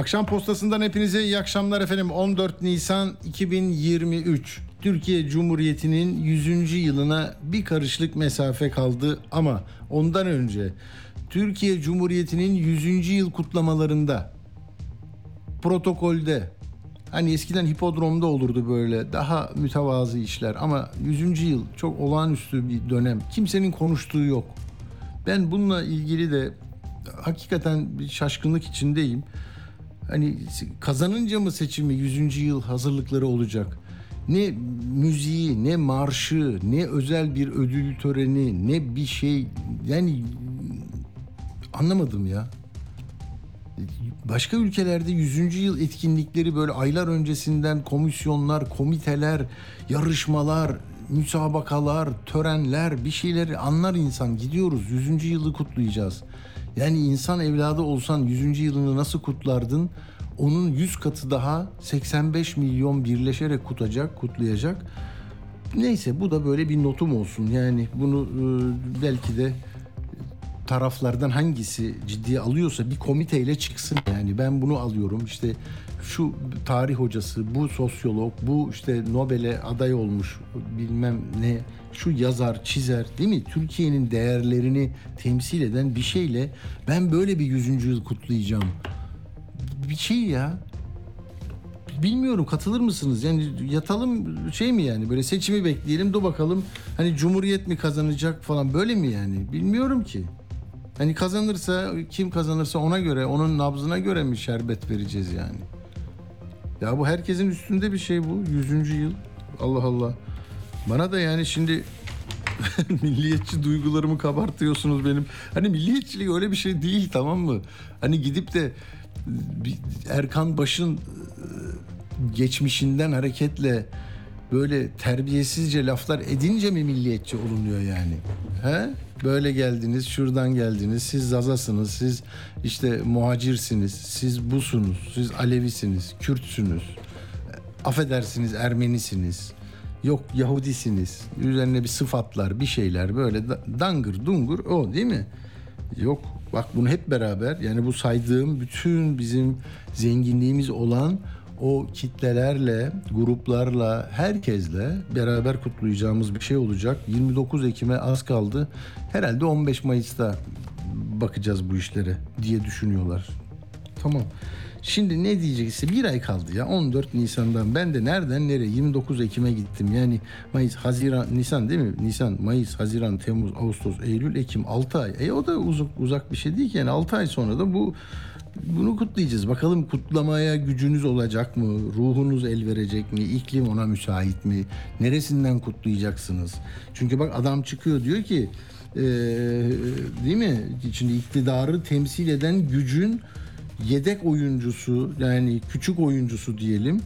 Akşam postasından hepinize iyi akşamlar efendim. 14 Nisan 2023. Türkiye Cumhuriyeti'nin 100. yılına bir karışlık mesafe kaldı ama ondan önce Türkiye Cumhuriyeti'nin 100. yıl kutlamalarında protokolde hani eskiden hipodromda olurdu böyle daha mütevazı işler ama 100. yıl çok olağanüstü bir dönem. Kimsenin konuştuğu yok. Ben bununla ilgili de hakikaten bir şaşkınlık içindeyim. Hani kazanınca mı seçimi 100. yıl hazırlıkları olacak? Ne müziği, ne marşı, ne özel bir ödül töreni, ne bir şey yani anlamadım ya. Başka ülkelerde 100. yıl etkinlikleri böyle aylar öncesinden komisyonlar, komiteler, yarışmalar, müsabakalar, törenler, bir şeyleri anlar insan. Gidiyoruz 100. yılı kutlayacağız. Yani insan evladı olsan 100. yılını nasıl kutlardın? Onun 100 katı daha 85 milyon birleşerek kutacak, kutlayacak. Neyse bu da böyle bir notum olsun. Yani bunu e, belki de taraflardan hangisi ciddiye alıyorsa bir komiteyle çıksın. Yani ben bunu alıyorum. İşte şu tarih hocası, bu sosyolog, bu işte Nobel'e aday olmuş bilmem ne, şu yazar, çizer değil mi? Türkiye'nin değerlerini temsil eden bir şeyle ben böyle bir yüzüncü yıl kutlayacağım. Bir şey ya. Bilmiyorum katılır mısınız? Yani yatalım şey mi yani böyle seçimi bekleyelim dur bakalım hani cumhuriyet mi kazanacak falan böyle mi yani? Bilmiyorum ki. Hani kazanırsa kim kazanırsa ona göre onun nabzına göre mi şerbet vereceğiz yani? Ya bu herkesin üstünde bir şey bu. Yüzüncü yıl. Allah Allah. Bana da yani şimdi milliyetçi duygularımı kabartıyorsunuz benim. Hani milliyetçilik öyle bir şey değil tamam mı? Hani gidip de Erkan Baş'ın geçmişinden hareketle böyle terbiyesizce laflar edince mi milliyetçi olunuyor yani? He? Böyle geldiniz, şuradan geldiniz, siz Zazasınız, siz işte muhacirsiniz, siz busunuz, siz Alevisiniz, Kürtsünüz, affedersiniz Ermenisiniz, yok Yahudisiniz, üzerine bir sıfatlar, bir şeyler böyle dangır dungur o değil mi? Yok bak bunu hep beraber yani bu saydığım bütün bizim zenginliğimiz olan o kitlelerle, gruplarla, herkesle beraber kutlayacağımız bir şey olacak. 29 Ekim'e az kaldı. Herhalde 15 Mayıs'ta bakacağız bu işlere diye düşünüyorlar. Tamam. Şimdi ne diyecekse bir ay kaldı ya 14 Nisan'dan ben de nereden nereye 29 Ekim'e gittim yani Mayıs, Haziran, Nisan değil mi? Nisan, Mayıs, Haziran, Temmuz, Ağustos, Eylül, Ekim 6 ay. E o da uzak, uzak bir şey değil ki yani 6 ay sonra da bu bunu kutlayacağız. Bakalım kutlamaya gücünüz olacak mı? Ruhunuz el verecek mi? İklim ona müsait mi? Neresinden kutlayacaksınız? Çünkü bak adam çıkıyor diyor ki e, değil mi? Şimdi iktidarı temsil eden gücün yedek oyuncusu yani küçük oyuncusu diyelim.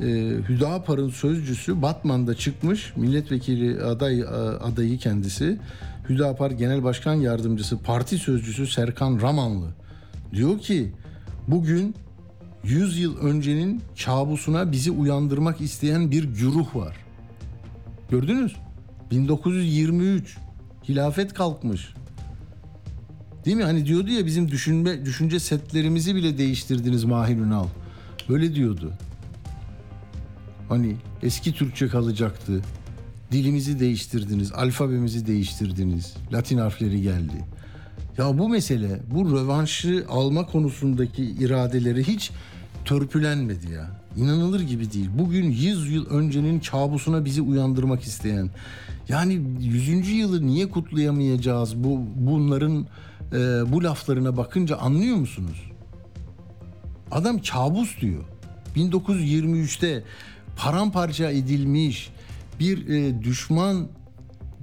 E, Hüdapar'ın sözcüsü Batman'da çıkmış. Milletvekili aday adayı kendisi. Hüdapar Genel Başkan Yardımcısı, parti sözcüsü Serkan Ramanlı Diyor ki bugün 100 yıl öncenin kabusuna bizi uyandırmak isteyen bir güruh var. Gördünüz? 1923 hilafet kalkmış. Değil mi? Hani diyordu ya bizim düşünme düşünce setlerimizi bile değiştirdiniz Mahir Ünal. Böyle diyordu. Hani eski Türkçe kalacaktı. Dilimizi değiştirdiniz, alfabemizi değiştirdiniz. Latin harfleri geldi. Ya bu mesele, bu rövanşı alma konusundaki iradeleri hiç törpülenmedi ya. İnanılır gibi değil. Bugün 100 yıl öncenin kabusuna bizi uyandırmak isteyen. Yani 100. yılı niye kutlayamayacağız? Bu bunların e, bu laflarına bakınca anlıyor musunuz? Adam kabus diyor. 1923'te paramparça edilmiş bir e, düşman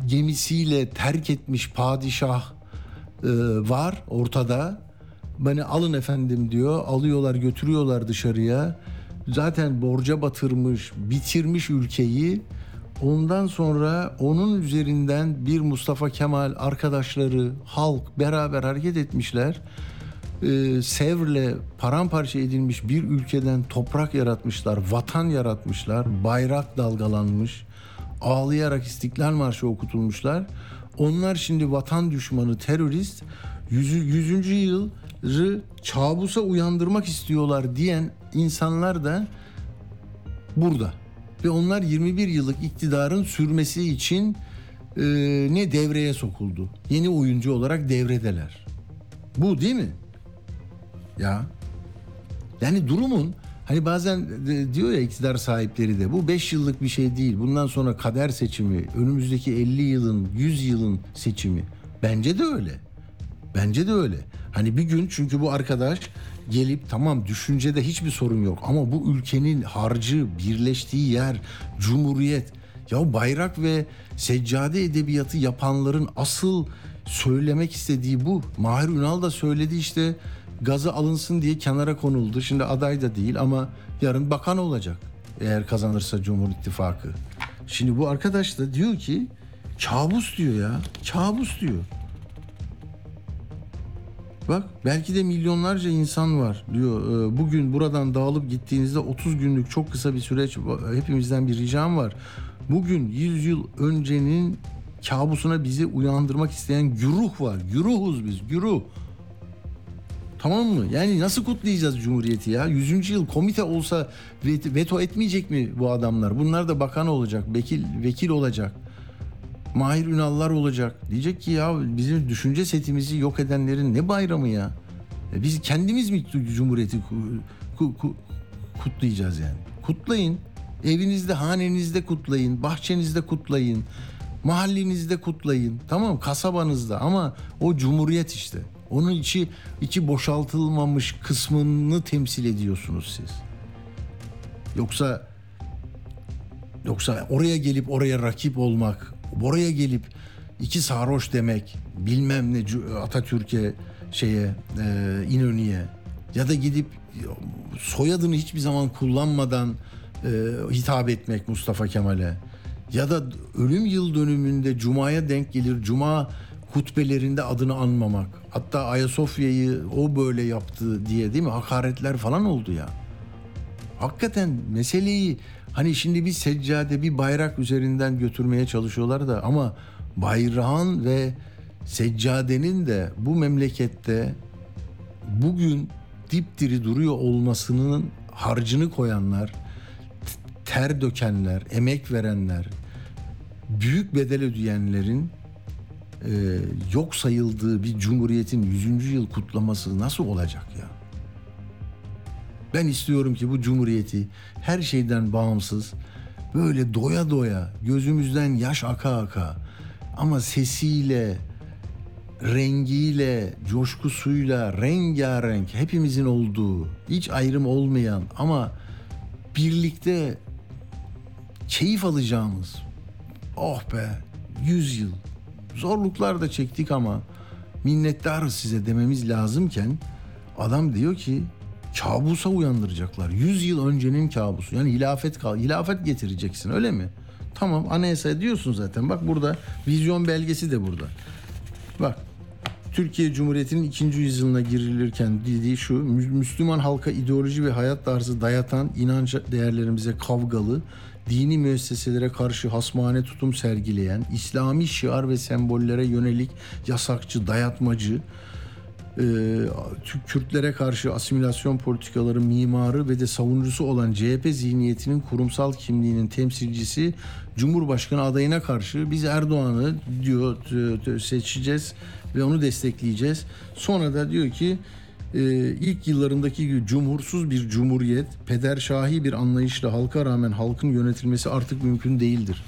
gemisiyle terk etmiş padişah e, var ortada. Beni alın efendim diyor. Alıyorlar götürüyorlar dışarıya. zaten borca batırmış, bitirmiş ülkeyi. Ondan sonra onun üzerinden bir Mustafa Kemal arkadaşları, halk beraber hareket etmişler. Ee, Sevr'le paramparça edilmiş bir ülkeden toprak yaratmışlar, vatan yaratmışlar, bayrak dalgalanmış, ağlayarak İstiklal Marşı okutulmuşlar. Onlar şimdi vatan düşmanı, terörist, 100. 100. yılı kabusa uyandırmak istiyorlar diyen insanlar da burada. Ve onlar 21 yıllık iktidarın sürmesi için e, ne devreye sokuldu. Yeni oyuncu olarak devredeler. Bu değil mi? Ya. Yani durumun hani bazen de diyor ya iktidar sahipleri de bu 5 yıllık bir şey değil. Bundan sonra kader seçimi, önümüzdeki 50 yılın, 100 yılın seçimi. Bence de öyle. Bence de öyle. Hani bir gün çünkü bu arkadaş gelip tamam düşüncede hiçbir sorun yok ama bu ülkenin harcı, birleştiği yer, cumhuriyet. Ya bayrak ve seccade edebiyatı yapanların asıl söylemek istediği bu. Mahir Ünal da söyledi işte gazı alınsın diye kenara konuldu. Şimdi aday da değil ama yarın bakan olacak eğer kazanırsa Cumhur İttifakı. Şimdi bu arkadaş da diyor ki kabus diyor ya. Kabus diyor. Bak belki de milyonlarca insan var diyor. Ee, Bugün buradan dağılıp gittiğinizde 30 günlük çok kısa bir süreç hepimizden bir ricam var. Bugün 100 yıl öncenin kabusuna bizi uyandırmak isteyen güruh var. Güruhuz biz, güruh. Tamam mı? Yani nasıl kutlayacağız Cumhuriyeti ya? 100. yıl komite olsa veto etmeyecek mi bu adamlar? Bunlar da bakan olacak, vekil vekil olacak. Mahir Ünallar olacak. Diyecek ki ya bizim düşünce setimizi yok edenlerin ne bayramı ya? E biz kendimiz mi Cumhuriyeti ku, ku, kutlayacağız yani? Kutlayın. Evinizde, hanenizde kutlayın. Bahçenizde kutlayın. Mahallenizde kutlayın. Tamam kasabanızda ama o Cumhuriyet işte. Onun içi içi boşaltılmamış kısmını temsil ediyorsunuz siz. Yoksa yoksa oraya gelip oraya rakip olmak, oraya gelip iki sarhoş demek, bilmem ne Atatürk'e şeye e, İnönü'ye ya da gidip soyadını hiçbir zaman kullanmadan e, hitap etmek Mustafa Kemal'e ya da ölüm yıl dönümünde Cuma'ya denk gelir Cuma hutbelerinde adını anmamak. Hatta Ayasofya'yı o böyle yaptı diye değil mi? Hakaretler falan oldu ya. Hakikaten meseleyi hani şimdi bir seccade bir bayrak üzerinden götürmeye çalışıyorlar da ama bayrağın ve seccadenin de bu memlekette bugün dipdiri duruyor olmasının harcını koyanlar, ter dökenler, emek verenler, büyük bedel ödeyenlerin e, yok sayıldığı bir cumhuriyetin 100. yıl kutlaması nasıl olacak ya? Ben istiyorum ki bu cumhuriyeti her şeyden bağımsız böyle doya doya gözümüzden yaş aka aka ama sesiyle, rengiyle, coşkusuyla, rengarenk hepimizin olduğu, hiç ayrım olmayan ama birlikte keyif alacağımız oh be 100 yıl. Zorluklar da çektik ama minnettarız size dememiz lazımken adam diyor ki kabusa uyandıracaklar. 100 yıl öncenin kabusu. Yani hilafet kal hilafet getireceksin öyle mi? Tamam anayasa diyorsun zaten. Bak burada vizyon belgesi de burada. Bak Türkiye Cumhuriyeti'nin ikinci yüzyılına girilirken dediği şu Müslüman halka ideoloji ve hayat tarzı dayatan inanç değerlerimize kavgalı dini müesseselere karşı hasmane tutum sergileyen, İslami şiar ve sembollere yönelik yasakçı, dayatmacı, Kürtlere karşı asimilasyon politikaları mimarı ve de savunucusu olan CHP zihniyetinin kurumsal kimliğinin temsilcisi Cumhurbaşkanı adayına karşı biz Erdoğan'ı diyor seçeceğiz ve onu destekleyeceğiz. Sonra da diyor ki e, ilk yıllarındaki cumhursuz bir cumhuriyet, pederşahi bir anlayışla halka rağmen halkın yönetilmesi artık mümkün değildir.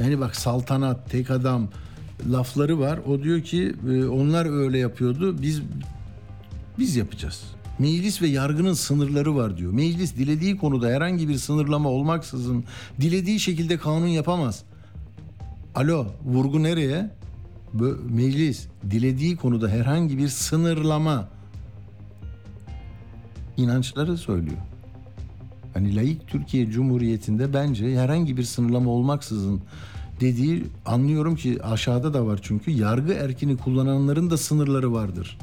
Yani bak saltanat, tek adam lafları var. O diyor ki e, onlar öyle yapıyordu. Biz biz yapacağız. Meclis ve yargının sınırları var diyor. Meclis dilediği konuda herhangi bir sınırlama olmaksızın dilediği şekilde kanun yapamaz. Alo, vurgu nereye? Meclis dilediği konuda herhangi bir sınırlama inançları söylüyor. Hani layık Türkiye Cumhuriyeti'nde bence herhangi bir sınırlama olmaksızın dediği anlıyorum ki aşağıda da var çünkü yargı erkini kullananların da sınırları vardır.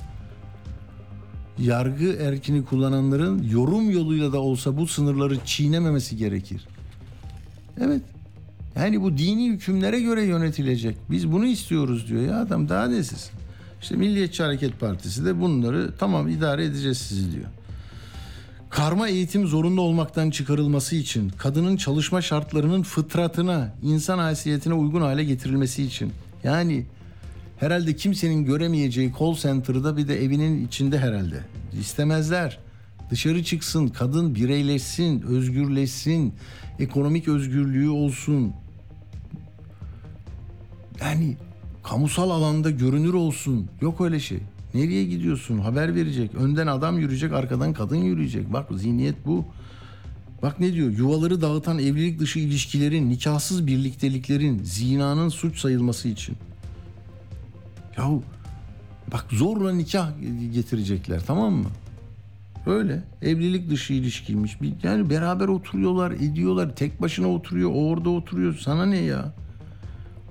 Yargı erkini kullananların yorum yoluyla da olsa bu sınırları çiğnememesi gerekir. Evet. Yani bu dini hükümlere göre yönetilecek. Biz bunu istiyoruz diyor ya adam daha nesiz. İşte Milliyetçi Hareket Partisi de bunları tamam idare edeceğiz sizi diyor. Karma eğitim zorunlu olmaktan çıkarılması için, kadının çalışma şartlarının fıtratına, insan haysiyetine uygun hale getirilmesi için. Yani herhalde kimsenin göremeyeceği call center'da bir de evinin içinde herhalde. İstemezler. Dışarı çıksın, kadın bireyleşsin, özgürleşsin, ekonomik özgürlüğü olsun. Yani kamusal alanda görünür olsun. Yok öyle şey. Nereye gidiyorsun? Haber verecek. Önden adam yürüyecek, arkadan kadın yürüyecek. Bak zihniyet bu. Bak ne diyor? Yuvaları dağıtan evlilik dışı ilişkilerin, nikahsız birlikteliklerin, zinanın suç sayılması için. Yahu bak zorla nikah getirecekler tamam mı? Öyle evlilik dışı ilişkiymiş. Yani beraber oturuyorlar, ediyorlar. Tek başına oturuyor, o orada oturuyor. Sana ne ya?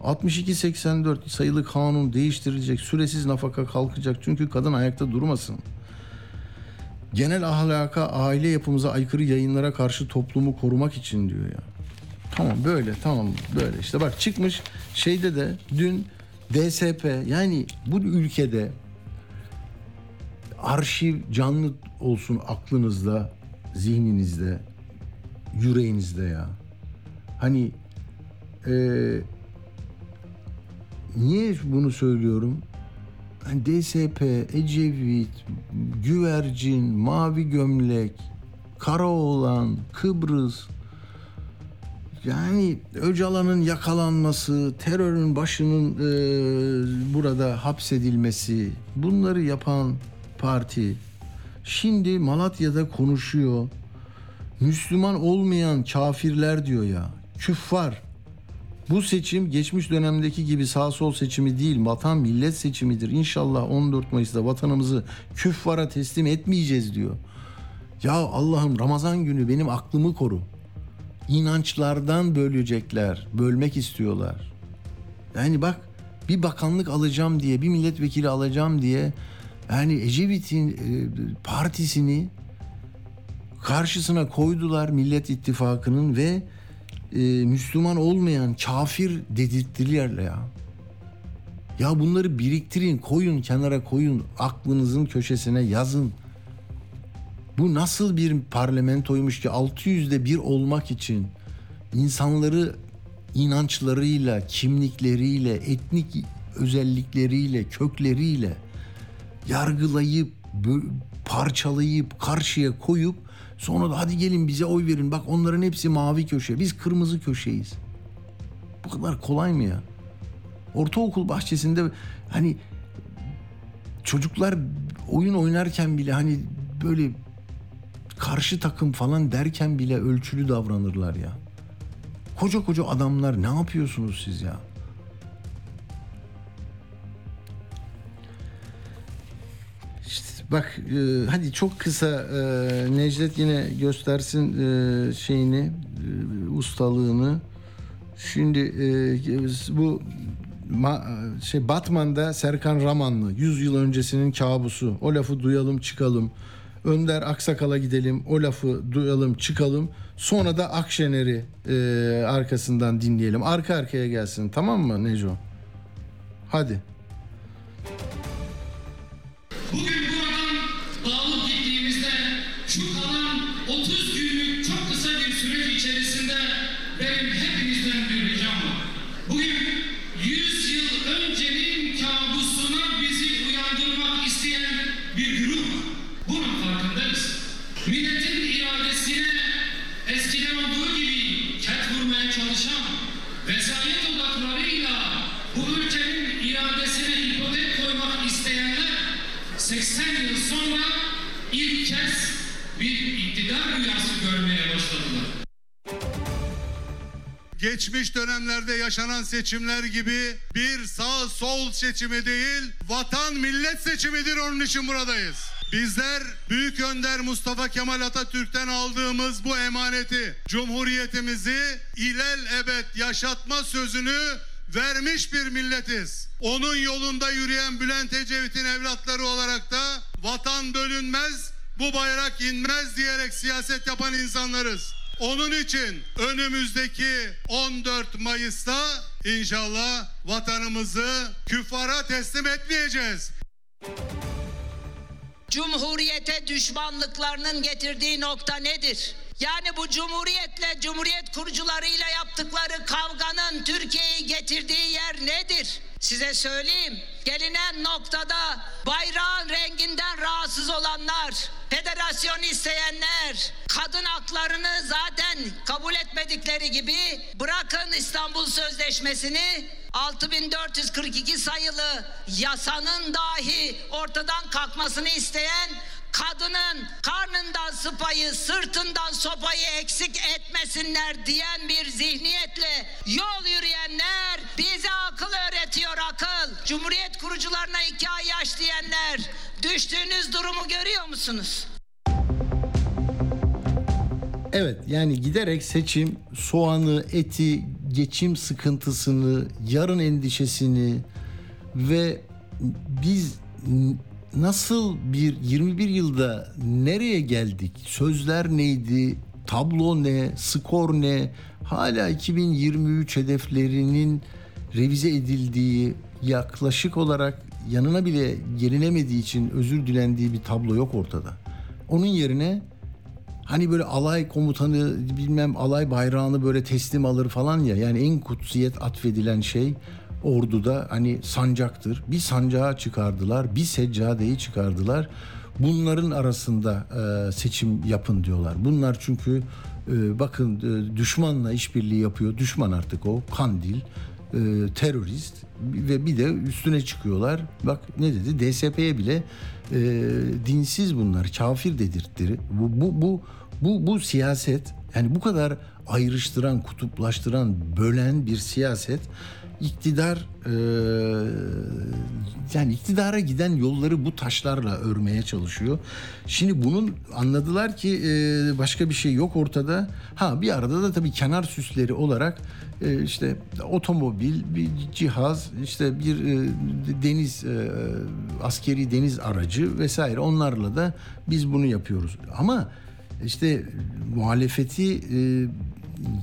62-84 sayılı kanun değiştirilecek. Süresiz nafaka kalkacak. Çünkü kadın ayakta durmasın. Genel ahlaka, aile yapımıza aykırı yayınlara karşı toplumu korumak için diyor ya. Tamam böyle tamam böyle işte bak çıkmış şeyde de dün DSP yani bu ülkede arşiv canlı olsun aklınızda, zihninizde, yüreğinizde ya. Hani e, niye bunu söylüyorum? Hani DSP, Ecevit, Güvercin, Mavi Gömlek, Karaoğlan, Kıbrıs, yani Öcalan'ın yakalanması, terörün başının e, burada hapsedilmesi, bunları yapan parti şimdi Malatya'da konuşuyor. Müslüman olmayan kafirler diyor ya. Küffar. Bu seçim geçmiş dönemdeki gibi sağ sol seçimi değil, vatan millet seçimidir. İnşallah 14 Mayıs'ta vatanımızı küffara teslim etmeyeceğiz diyor. Ya Allah'ım Ramazan günü benim aklımı koru. İnançlardan bölecekler, bölmek istiyorlar. Yani bak bir bakanlık alacağım diye, bir milletvekili alacağım diye yani Ecevit'in e, partisini karşısına koydular Millet İttifakı'nın ve e, Müslüman olmayan kafir dedirttiler ya. Ya bunları biriktirin, koyun kenara koyun, aklınızın köşesine yazın. Bu nasıl bir parlamentoymuş ki 600'de bir olmak için insanları inançlarıyla, kimlikleriyle, etnik özellikleriyle, kökleriyle yargılayıp, parçalayıp, karşıya koyup sonra da hadi gelin bize oy verin. Bak onların hepsi mavi köşe. Biz kırmızı köşeyiz. Bu kadar kolay mı ya? Ortaokul bahçesinde hani çocuklar oyun oynarken bile hani böyle karşı takım falan derken bile ölçülü davranırlar ya. Koca koca adamlar ne yapıyorsunuz siz ya? Bak e, hadi çok kısa e, Necdet yine göstersin e, şeyini e, ustalığını. Şimdi e, bu ma, şey Batman'da Serkan Ramanlı 100 yıl öncesinin kabusu. O lafı duyalım çıkalım. Önder Aksakal'a gidelim. O lafı duyalım çıkalım. Sonra da Akşener'i e, arkasından dinleyelim. Arka arkaya gelsin tamam mı Neco? Hadi. Bugün geçmiş dönemlerde yaşanan seçimler gibi bir sağ sol seçimi değil, vatan millet seçimidir onun için buradayız. Bizler Büyük Önder Mustafa Kemal Atatürk'ten aldığımız bu emaneti, Cumhuriyetimizi ilel ebed yaşatma sözünü vermiş bir milletiz. Onun yolunda yürüyen Bülent Ecevit'in evlatları olarak da vatan bölünmez, bu bayrak inmez diyerek siyaset yapan insanlarız. Onun için önümüzdeki 14 Mayıs'ta inşallah vatanımızı küfara teslim etmeyeceğiz. Cumhuriyete düşmanlıklarının getirdiği nokta nedir? Yani bu cumhuriyetle, cumhuriyet kurucularıyla yaptıkları kavganın Türkiye'yi getirdiği yer nedir? Size söyleyeyim. Gelinen noktada bayrağın renginden rahatsız olanlar, federasyon isteyenler, kadın haklarını zaten kabul etmedikleri gibi bırakın İstanbul Sözleşmesi'ni 6442 sayılı yasanın dahi ortadan kalkmasını isteyen kadının karnından sıpayı, sırtından sopayı eksik etmesinler diyen bir zihniyetle yol yürüyenler bize akıl öğretiyor akıl. Cumhuriyet kurucularına iki ay yaş diyenler düştüğünüz durumu görüyor musunuz? Evet yani giderek seçim soğanı, eti, geçim sıkıntısını, yarın endişesini ve biz nasıl bir 21 yılda nereye geldik? Sözler neydi? Tablo ne? Skor ne? Hala 2023 hedeflerinin revize edildiği, yaklaşık olarak yanına bile gelinemediği için özür dilendiği bir tablo yok ortada. Onun yerine Hani böyle alay komutanı bilmem alay bayrağını böyle teslim alır falan ya. Yani en kutsiyet atfedilen şey orduda hani sancaktır. Bir sancağı çıkardılar, bir seccadeyi çıkardılar. Bunların arasında e, seçim yapın diyorlar. Bunlar çünkü e, bakın e, düşmanla işbirliği yapıyor. Düşman artık o kandil, e, terörist ve bir de üstüne çıkıyorlar. Bak ne dedi? DSP'ye bile e, dinsiz bunlar, kafir dedirttir. Bu bu bu bu bu siyaset yani bu kadar ayrıştıran, kutuplaştıran, bölen bir siyaset iktidar e, yani iktidara giden yolları bu taşlarla örmeye çalışıyor. Şimdi bunun anladılar ki e, başka bir şey yok ortada. Ha bir arada da tabii kenar süsleri olarak e, işte otomobil, bir cihaz, işte bir e, deniz e, askeri deniz aracı vesaire onlarla da biz bunu yapıyoruz. Ama işte muhalefeti e,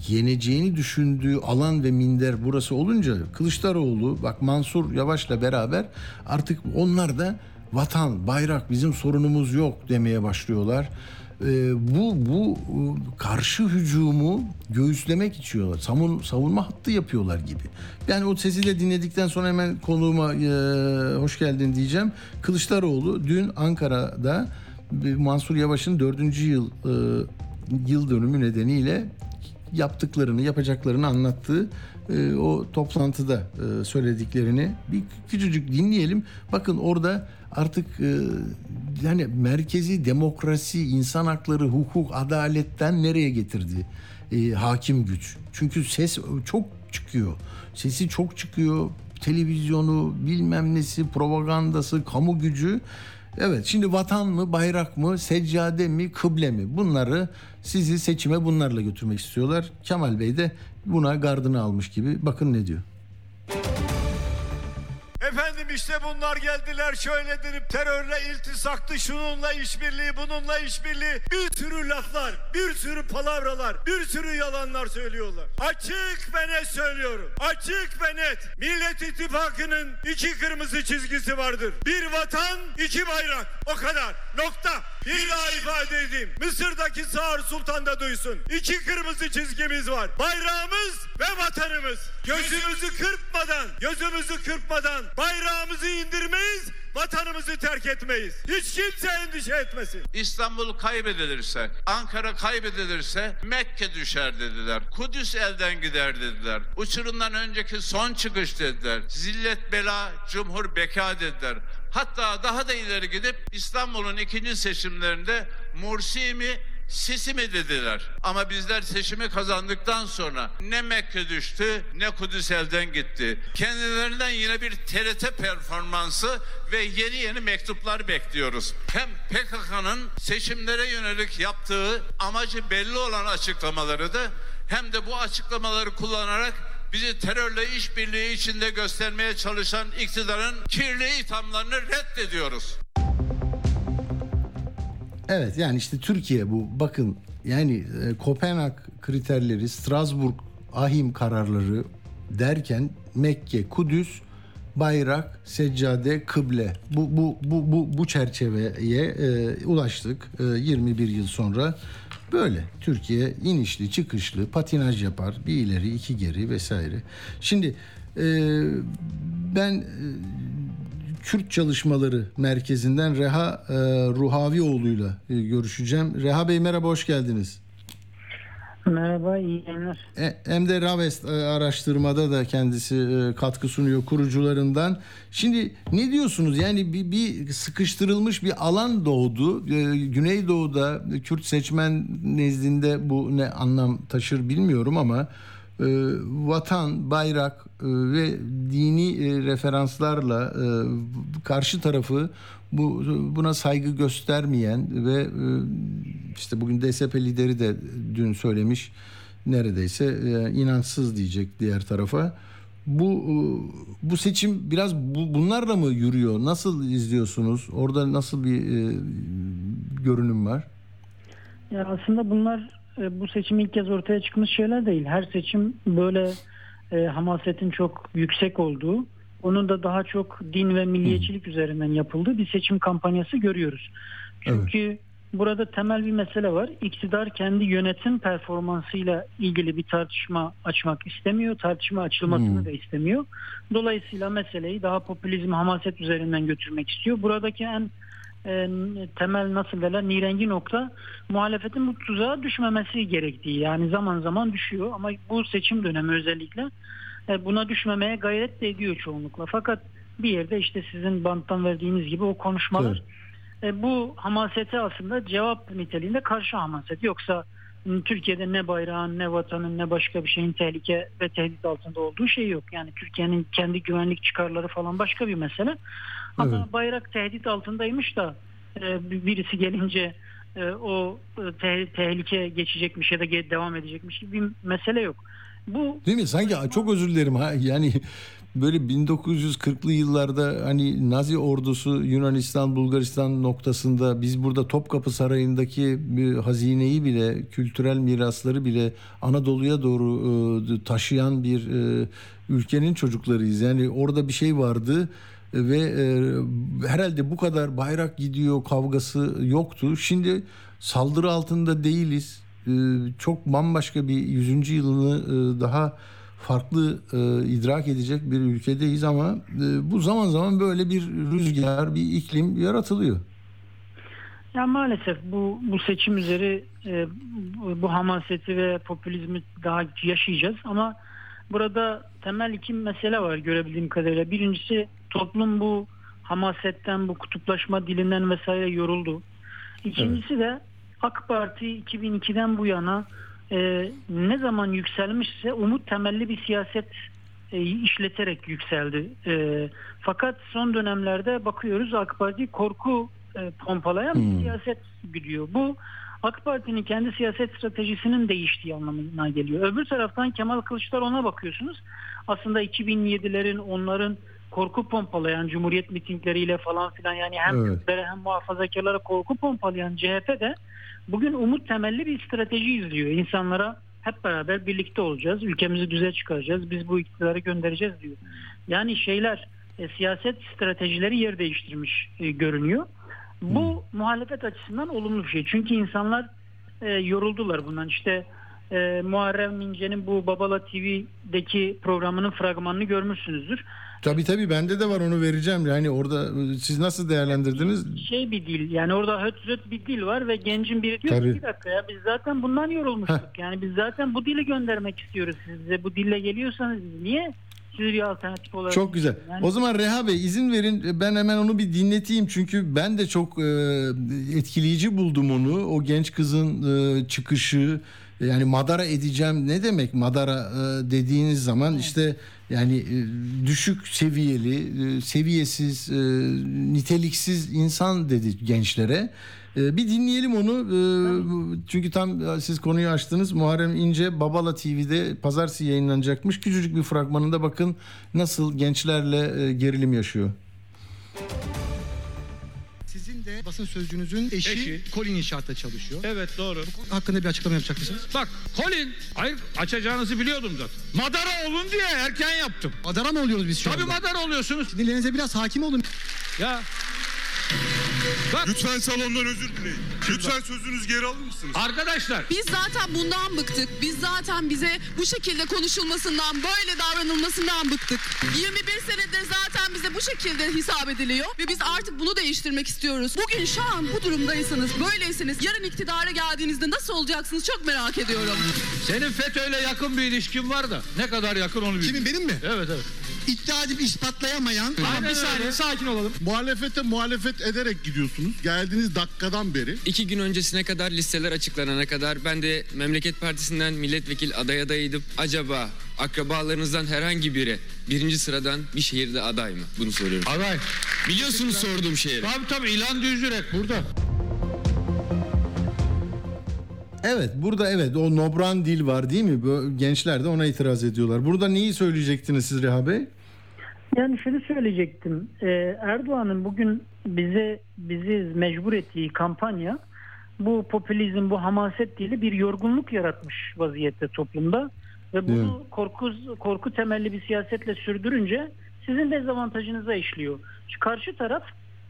yeneceğini düşündüğü alan ve minder burası olunca Kılıçdaroğlu bak Mansur Yavaş'la beraber artık onlar da vatan, bayrak bizim sorunumuz yok demeye başlıyorlar. E, bu bu e, karşı hücumu göğüslemek içiyorlar. Savun, savunma hattı yapıyorlar gibi. Yani o sesi de dinledikten sonra hemen konuğuma e, hoş geldin diyeceğim. Kılıçdaroğlu dün Ankara'da Mansur Yavaş'ın dördüncü yıl e, yıl dönümü nedeniyle yaptıklarını, yapacaklarını anlattığı e, o toplantıda e, söylediklerini bir küçücük dinleyelim. Bakın orada artık e, yani merkezi demokrasi, insan hakları, hukuk, adaletten nereye getirdi e, hakim güç? Çünkü ses çok çıkıyor. Sesi çok çıkıyor. Televizyonu, bilmem nesi, propagandası, kamu gücü Evet şimdi vatan mı, bayrak mı, seccade mi, kıble mi? Bunları sizi seçime bunlarla götürmek istiyorlar. Kemal Bey de buna gardını almış gibi. Bakın ne diyor. Efendim işte bunlar geldiler şöyle derip terörle iltisaktı şununla işbirliği bununla işbirliği bir sürü laflar bir sürü palavralar bir sürü yalanlar söylüyorlar. Açık ve net söylüyorum açık ve net Millet İttifakı'nın iki kırmızı çizgisi vardır. Bir vatan iki bayrak o kadar nokta. Bir daha ifade edeyim Mısır'daki Sağır Sultan da duysun. İki kırmızı çizgimiz var bayrağımız ve vatanımız. Gözümüzü kırpmadan gözümüzü kırpmadan bayrağımızı indirmeyiz, vatanımızı terk etmeyiz. Hiç kimse endişe etmesin. İstanbul kaybedilirse, Ankara kaybedilirse Mekke düşer dediler. Kudüs elden gider dediler. Uçurumdan önceki son çıkış dediler. Zillet bela, cumhur beka dediler. Hatta daha da ileri gidip İstanbul'un ikinci seçimlerinde Mursi mi, Sisi mi dediler. Ama bizler seçimi kazandıktan sonra ne Mekke düştü ne Kudüs elden gitti. Kendilerinden yine bir TRT performansı ve yeni yeni mektuplar bekliyoruz. Hem PKK'nın seçimlere yönelik yaptığı amacı belli olan açıklamaları da hem de bu açıklamaları kullanarak bizi terörle işbirliği içinde göstermeye çalışan iktidarın kirli ithamlarını reddediyoruz. Evet yani işte Türkiye bu bakın yani e, Kopenhag kriterleri, Strasbourg ahim kararları derken Mekke, Kudüs, bayrak, seccade, kıble bu bu bu bu, bu çerçeveye e, ulaştık e, 21 yıl sonra. Böyle Türkiye inişli çıkışlı patinaj yapar bir ileri iki geri vesaire. Şimdi e, ben e, Kürt Çalışmaları Merkezi'nden Reha e, Ruhavioğlu'yla e, görüşeceğim. Reha Bey merhaba, hoş geldiniz. Merhaba, iyi yayınlar. E, hem de Ravest e, araştırmada da kendisi e, katkı sunuyor kurucularından. Şimdi ne diyorsunuz? Yani bir, bir sıkıştırılmış bir alan doğdu. E, Güneydoğu'da Kürt seçmen nezdinde bu ne anlam taşır bilmiyorum ama vatan, bayrak e, ve dini e, referanslarla e, karşı tarafı bu buna saygı göstermeyen ve işte bugün DSP lideri de dün söylemiş neredeyse inançsız diyecek diğer tarafa. Bu bu seçim biraz bu, bunlarla mı yürüyor? Nasıl izliyorsunuz? Orada nasıl bir e, görünüm var? Ya aslında bunlar bu seçim ilk kez ortaya çıkmış şeyler değil. Her seçim böyle e, hamasetin çok yüksek olduğu, onun da daha çok din ve milliyetçilik üzerinden yapıldığı bir seçim kampanyası görüyoruz. Çünkü burada temel bir mesele var. İktidar kendi yönetim performansıyla ilgili bir tartışma açmak istemiyor. Tartışma açılmasını da istemiyor. Dolayısıyla meseleyi daha popülizm, hamaset üzerinden götürmek istiyor. Buradaki en e, temel nasıl derler nirengi nokta muhalefetin bu tuzağa düşmemesi gerektiği. Yani zaman zaman düşüyor ama bu seçim dönemi özellikle e, buna düşmemeye gayret de ediyor çoğunlukla. Fakat bir yerde işte sizin banttan verdiğiniz gibi o konuşmalar e, bu hamasete aslında cevap niteliğinde karşı hamaset. Yoksa Türkiye'de ne bayrağın ne vatanın ne başka bir şeyin tehlike ve tehdit altında olduğu şey yok. Yani Türkiye'nin kendi güvenlik çıkarları falan başka bir mesele. Ama Evet. bayrak tehdit altındaymış da e, bir- birisi gelince e, o e, te- tehlike geçecekmiş ya da devam edecekmiş gibi bir mesele yok. Bu Değil mi? Sanki çok özür dilerim ha. Yani böyle 1940'lı yıllarda hani Nazi ordusu Yunanistan, Bulgaristan noktasında biz burada Topkapı Sarayı'ndaki bir hazineyi bile, kültürel mirasları bile Anadolu'ya doğru taşıyan bir ülkenin çocuklarıyız. Yani orada bir şey vardı ve e, herhalde bu kadar bayrak gidiyor kavgası yoktu. Şimdi saldırı altında değiliz. E, çok bambaşka bir 100. yılını e, daha farklı e, idrak edecek bir ülkedeyiz ama e, bu zaman zaman böyle bir rüzgar, bir iklim yaratılıyor. Ya maalesef bu bu seçim üzeri e, bu, hamaseti ve popülizmi daha yaşayacağız ama burada temel iki mesele var görebildiğim kadarıyla. Birincisi toplum bu hamasetten, bu kutuplaşma dilinden vesaire yoruldu. İkincisi de AK Parti 2002'den bu yana e, ne zaman yükselmişse umut temelli bir siyaset e, işleterek yükseldi. E, fakat son dönemlerde bakıyoruz AK Parti korku e, pompalayan bir siyaset gidiyor. Bu AK Parti'nin kendi siyaset stratejisinin değiştiği anlamına geliyor. Öbür taraftan Kemal Kılıçdaroğlu'na bakıyorsunuz. Aslında 2007'lerin onların korku pompalayan Cumhuriyet mitingleriyle falan filan yani hem Evet. Kürtlere hem muhafazakarlara korku pompalayan CHP de bugün umut temelli bir strateji izliyor. İnsanlara hep beraber birlikte olacağız. Ülkemizi düze çıkaracağız. Biz bu iktidarı göndereceğiz diyor. Yani şeyler e, siyaset stratejileri yer değiştirmiş e, görünüyor. Bu muhalefet açısından olumlu bir şey. Çünkü insanlar e, yoruldular bundan. İşte e, Muharrem İnce'nin bu Babala TV'deki programının fragmanını görmüşsünüzdür. Tabii tabii bende de var onu vereceğim. Yani orada siz nasıl değerlendirdiniz? Şey bir dil yani orada höt höt bir dil var ve gencin biri diyor Tabii. bir dakika ya biz zaten bundan yorulmuştuk. Yani biz zaten bu dili göndermek istiyoruz size. Bu dille geliyorsanız niye sizi bir alternatif olarak Çok güzel. Yani- O zaman Reha Bey izin verin ben hemen onu bir dinleteyim. Çünkü ben de çok e, etkileyici buldum onu. O genç kızın e, çıkışı yani madara edeceğim ne demek madara e, dediğiniz zaman işte yani e, düşük seviyeli, e, seviyesiz, niteliksiz insan dedi gençlere. Bir dinleyelim onu. Çünkü tam siz konuyu açtınız. Muharrem İnce Babala TV'de pazartesi yayınlanacakmış. Küçücük bir fragmanında bakın nasıl gençlerle gerilim yaşıyor. Basın sözcüğünüzün eşi, Eşi. Colin İnşaat'ta çalışıyor. Evet doğru. Hakkında bir açıklama yapacak mısınız? Bak Colin, hayır açacağınızı biliyordum zaten. Madara olun diye erken yaptım. Madara mı oluyoruz biz şu Tabii anda? madara oluyorsunuz. Sinirlerinize biraz hakim olun. Ya Lütfen salondan özür dileyin. Lütfen sözünüzü geri alır mısınız? arkadaşlar Biz zaten bundan bıktık. Biz zaten bize bu şekilde konuşulmasından, böyle davranılmasından bıktık. 21 senedir zaten bize bu şekilde hesap ediliyor ve biz artık bunu değiştirmek istiyoruz. Bugün şu an bu durumdaysanız, böyleyseniz yarın iktidara geldiğinizde nasıl olacaksınız çok merak ediyorum. senin FETÖ'yle yakın bir ilişkin var da ne kadar yakın onu bilmiyorum. Kimin benim mi? Evet evet. İddia edip ispatlayamayan. Aynen bir saniye öyle. sakin olalım. Muhalefete muhalefet ederek gidiyorsunuz. Geldiğiniz dakikadan beri. İki gün öncesine kadar listeler açıklanana kadar ben de Memleket Partisi'nden milletvekil aday adayıydım. Acaba akrabalarınızdan herhangi biri birinci sıradan bir şehirde aday mı? Bunu soruyorum. Aday. Biliyorsunuz sorduğum şehri. Tabii tabii İlan Düzürek burada. Evet burada evet o nobran dil var değil mi? Bu gençler de ona itiraz ediyorlar. Burada neyi söyleyecektiniz siz Reha Bey? Yani şunu söyleyecektim. Ee, Erdoğan'ın bugün bize bizi mecbur ettiği kampanya bu popülizm, bu hamaset dili bir yorgunluk yaratmış vaziyette toplumda ve bunu korku korku temelli bir siyasetle sürdürünce sizin dezavantajınıza işliyor. Şu karşı taraf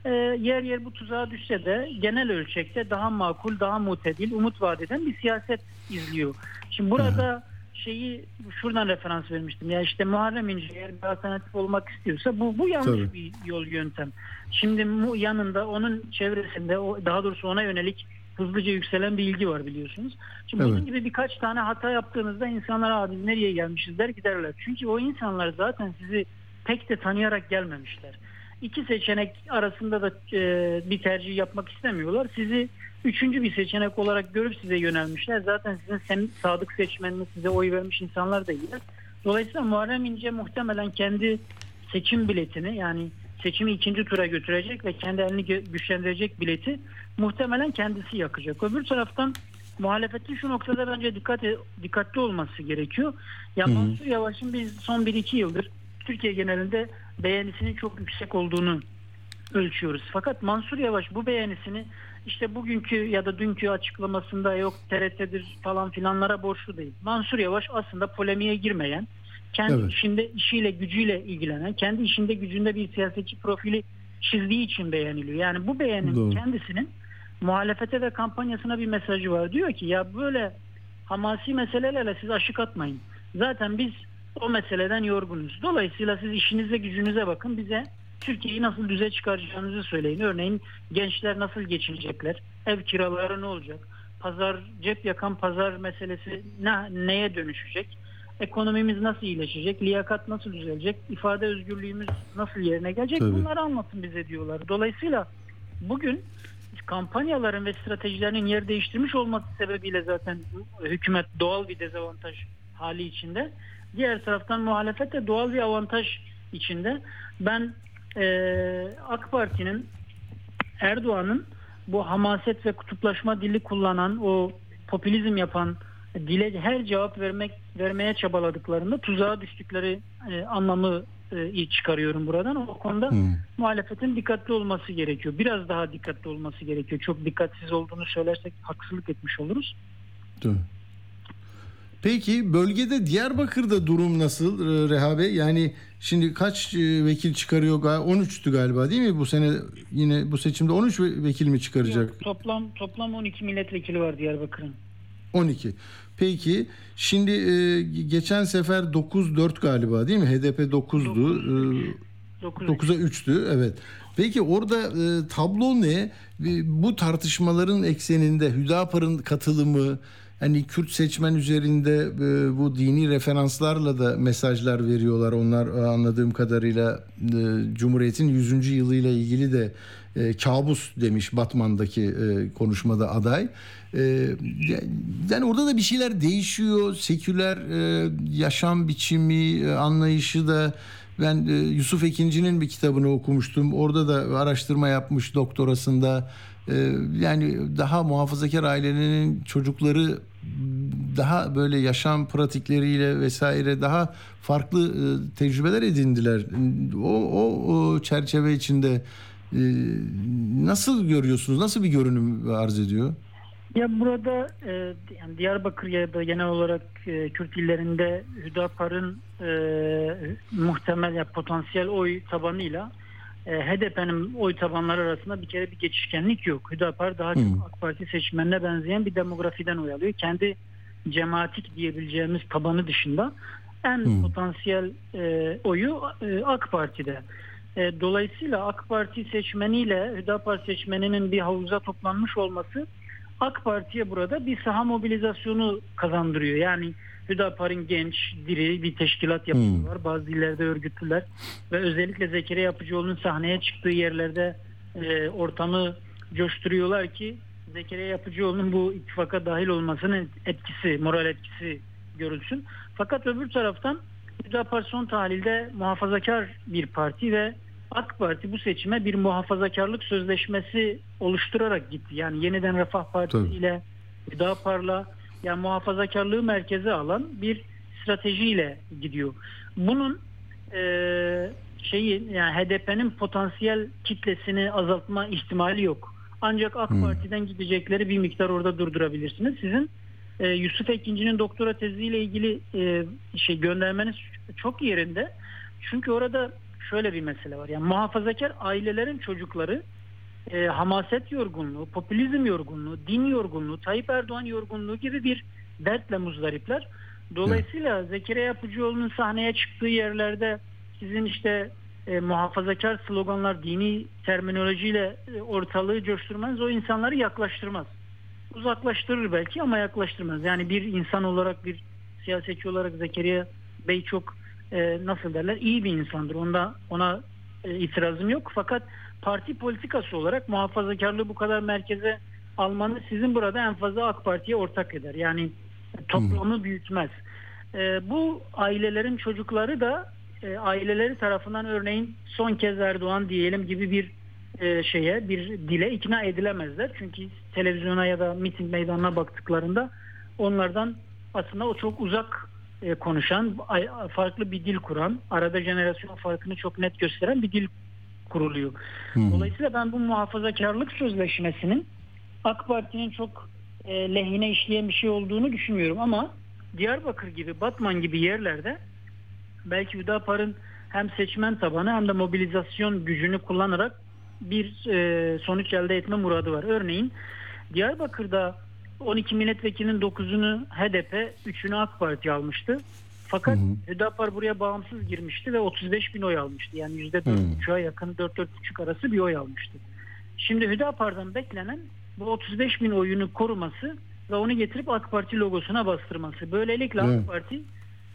e, yer yer bu tuzağa düşse de genel ölçekte daha makul, daha mutedil, umut vaat eden bir siyaset izliyor. Şimdi burada şeyi şuradan referans vermiştim. Ya işte Muharrem İnce eğer bir alternatif olmak istiyorsa bu bu yanlış Tabii. bir yol yöntem. Şimdi yanında onun çevresinde o daha doğrusu ona yönelik hızlıca yükselen bir ilgi var biliyorsunuz. Şimdi Evet. bunun gibi birkaç tane hata yaptığınızda insanlar abi nereye gelmişiz der giderler. Çünkü o insanlar zaten sizi pek de tanıyarak gelmemişler. İki seçenek arasında da e, bir tercih yapmak istemiyorlar. Sizi üçüncü bir seçenek olarak görüp size yönelmişler. Zaten sizin sem- sadık seçmeniniz size oy vermiş insanlar değiller. Dolayısıyla Muharrem İnce muhtemelen kendi seçim biletini yani seçimi ikinci tura götürecek ve kendi elini güçlendirecek bileti muhtemelen kendisi yakacak. Öbür taraftan muhalefetin şu noktada bence dikkat dikkatli olması gerekiyor. Ya Mansur Yavaş'ın biz son 1-2 yıldır Türkiye genelinde beğenisinin çok yüksek olduğunu ölçüyoruz. Fakat Mansur Yavaş bu beğenisini işte bugünkü ya da dünkü açıklamasında yok TRT'dir falan filanlara borçlu değil. Mansur Yavaş aslında polemiğe girmeyen, kendi Evet. işinde işiyle gücüyle ilgilenen, kendi işinde gücünde bir siyasetçi profili çizdiği için beğeniliyor. Yani bu beğenin Doğru. kendisinin muhalefete ve kampanyasına bir mesajı var. Diyor ki ya böyle hamasi meselelerle siz aşık atmayın. Zaten biz o meseleden yorgunuz. Dolayısıyla siz işinize gücünüze bakın bize Türkiye'yi nasıl düze çıkaracağınızı söyleyin. Örneğin gençler nasıl geçinecekler? Ev kiraları ne olacak? Pazar cep yakan pazar meselesi ne, neye dönüşecek? Ekonomimiz nasıl iyileşecek? Liyakat nasıl düzelecek? İfade özgürlüğümüz nasıl yerine gelecek? Tabii. Bunları anlatın bize diyorlar. Dolayısıyla bugün kampanyaların ve stratejilerinin yer değiştirmiş olması sebebiyle zaten hükümet doğal bir dezavantaj hali içinde. Diğer taraftan muhalefet de doğal bir avantaj içinde. Ben eee, AK Parti'nin Erdoğan'ın bu hamaset ve kutuplaşma dili kullanan o popülizm yapan dile her cevap vermek vermeye çabaladıklarında tuzağa düştükleri e, anlamı e, çıkarıyorum buradan. O konuda muhalefetin dikkatli olması gerekiyor. Biraz daha dikkatli olması gerekiyor. Çok dikkatsiz olduğunu söylersek haksızlık etmiş oluruz. Değil mi? Peki bölgede Diyarbakır'da durum nasıl e, Reha Bey? Yani şimdi kaç e, vekil çıkarıyor? Gal- 13'tü galiba değil mi bu sene yine bu seçimde 13 ve- vekil mi çıkaracak? Toplam toplam 12 milletvekili var Diyarbakır'ın. 12. Peki şimdi e, geçen sefer 9-4 galiba değil mi? HDP 9'du. E, 9 9'a 3'tü evet. Peki orada e, tablo ne? E, Bu tartışmaların ekseninde Hüdapar'ın katılımı hani Kürt seçmen üzerinde e, bu dini referanslarla da mesajlar veriyorlar. Onlar e, anladığım kadarıyla e, Cumhuriyet'in 100. yılıyla ilgili de kabus demiş Batman'daki konuşmada aday. Yani orada da bir şeyler değişiyor. Seküler yaşam biçimi, anlayışı da ben Yusuf Ekinci'nin bir kitabını okumuştum. Orada da araştırma yapmış doktorasında. E, yani daha muhafazakar ailenin çocukları daha böyle yaşam pratikleriyle vesaire daha farklı e, tecrübeler edindiler. O, o, o çerçeve içinde e, nasıl görüyorsunuz? Nasıl bir görünüm arz ediyor? Ya burada e, yani Diyarbakır ya da genel olarak e, Kürt illerinde Hüdapar'ın muhtemel ya potansiyel oy tabanıyla HDP'nin oy tabanları arasında bir kere bir geçişkenlik yok. Hüdapar daha çok AK Parti seçmenine benzeyen bir demografiden oy alıyor. Kendi cemaatik diyebileceğimiz tabanı dışında en potansiyel e, oyu e, AK Parti'de. E, dolayısıyla AK Parti seçmeniyle Hüdapar seçmeninin bir havuza toplanmış olması AK Parti'ye burada bir saha mobilizasyonu kazandırıyor. Yani Hüdapar'ın genç, diri bir teşkilat yapısı var. Bazı illerde örgütlüler ve özellikle Zekeriya Yapıcıoğlu'nun sahneye çıktığı yerlerde e, ortamı coşturuyorlar ki Zekeriya Yapıcıoğlu'nun bu ittifaka dahil olmasının etkisi, moral etkisi görülsün. Fakat öbür taraftan Hüdapar son tahlilde muhafazakar bir parti ve AK Parti bu seçime bir muhafazakarlık sözleşmesi oluşturarak gitti. Yani yeniden Refah Partisi Tabii. ile Hüdapar'la yani muhafazakarlığı merkeze alan bir stratejiyle gidiyor. Bunun e, şeyi yani HDP'nin potansiyel kitlesini azaltma ihtimali yok. Ancak AK Parti'den gidecekleri bir miktar orada durdurabilirsiniz. Sizin e, Yusuf Ekinci'nin doktora teziyle ilgili e, şey göndermeniz çok yerinde. Çünkü orada şöyle bir mesele var. Yani muhafazakar ailelerin çocukları e, hamaset yorgunluğu, popülizm yorgunluğu, din yorgunluğu, Tayyip Erdoğan yorgunluğu gibi bir dertle muzdaripler. Dolayısıyla Zekeriya Yapıcıoğlu'nun sahneye çıktığı yerlerde sizin işte e, muhafazakar sloganlar, dini terminolojiyle e, ortalığı coşturmanız o insanları yaklaştırmaz. Uzaklaştırır belki ama yaklaştırmaz. Yani bir insan olarak, bir siyasetçi olarak Zekeriya Bey çok e, nasıl derler iyi bir insandır. Onda ona e, itirazım yok. Fakat parti politikası olarak muhafazakarlığı bu kadar merkeze almanız sizin burada en fazla AK Parti'ye ortak eder. Yani toplumu büyütmez. E, bu ailelerin çocukları da e, aileleri tarafından örneğin son kez Erdoğan diyelim gibi bir e, şeye bir dile ikna edilemezler. Çünkü televizyona ya da miting meydanına baktıklarında onlardan aslında o çok uzak e, konuşan, farklı bir dil kuran, arada jenerasyon farkını çok net gösteren bir dil kuruluyor. Dolayısıyla ben bu muhafazakarlık sözleşmesinin AK Parti'nin çok e, lehine işleyen bir şey olduğunu düşünmüyorum ama Diyarbakır gibi, Batman gibi yerlerde belki Hüdapar'ın hem seçmen tabanı hem de mobilizasyon gücünü kullanarak bir e, sonuç elde etme muradı var. Örneğin Diyarbakır'da 12 milletvekilinin 9'unu HDP, 3'ünü AK Parti almıştı. Fakat Hüdapar buraya bağımsız girmişti ve 35 bin oy almıştı. Yani %4,5'a yakın 4-4,5 arası bir oy almıştı. Şimdi Hüdapar'dan beklenen bu 35 bin oyunu koruması ve onu getirip AK Parti logosuna bastırması. Böylelikle Evet. AK Parti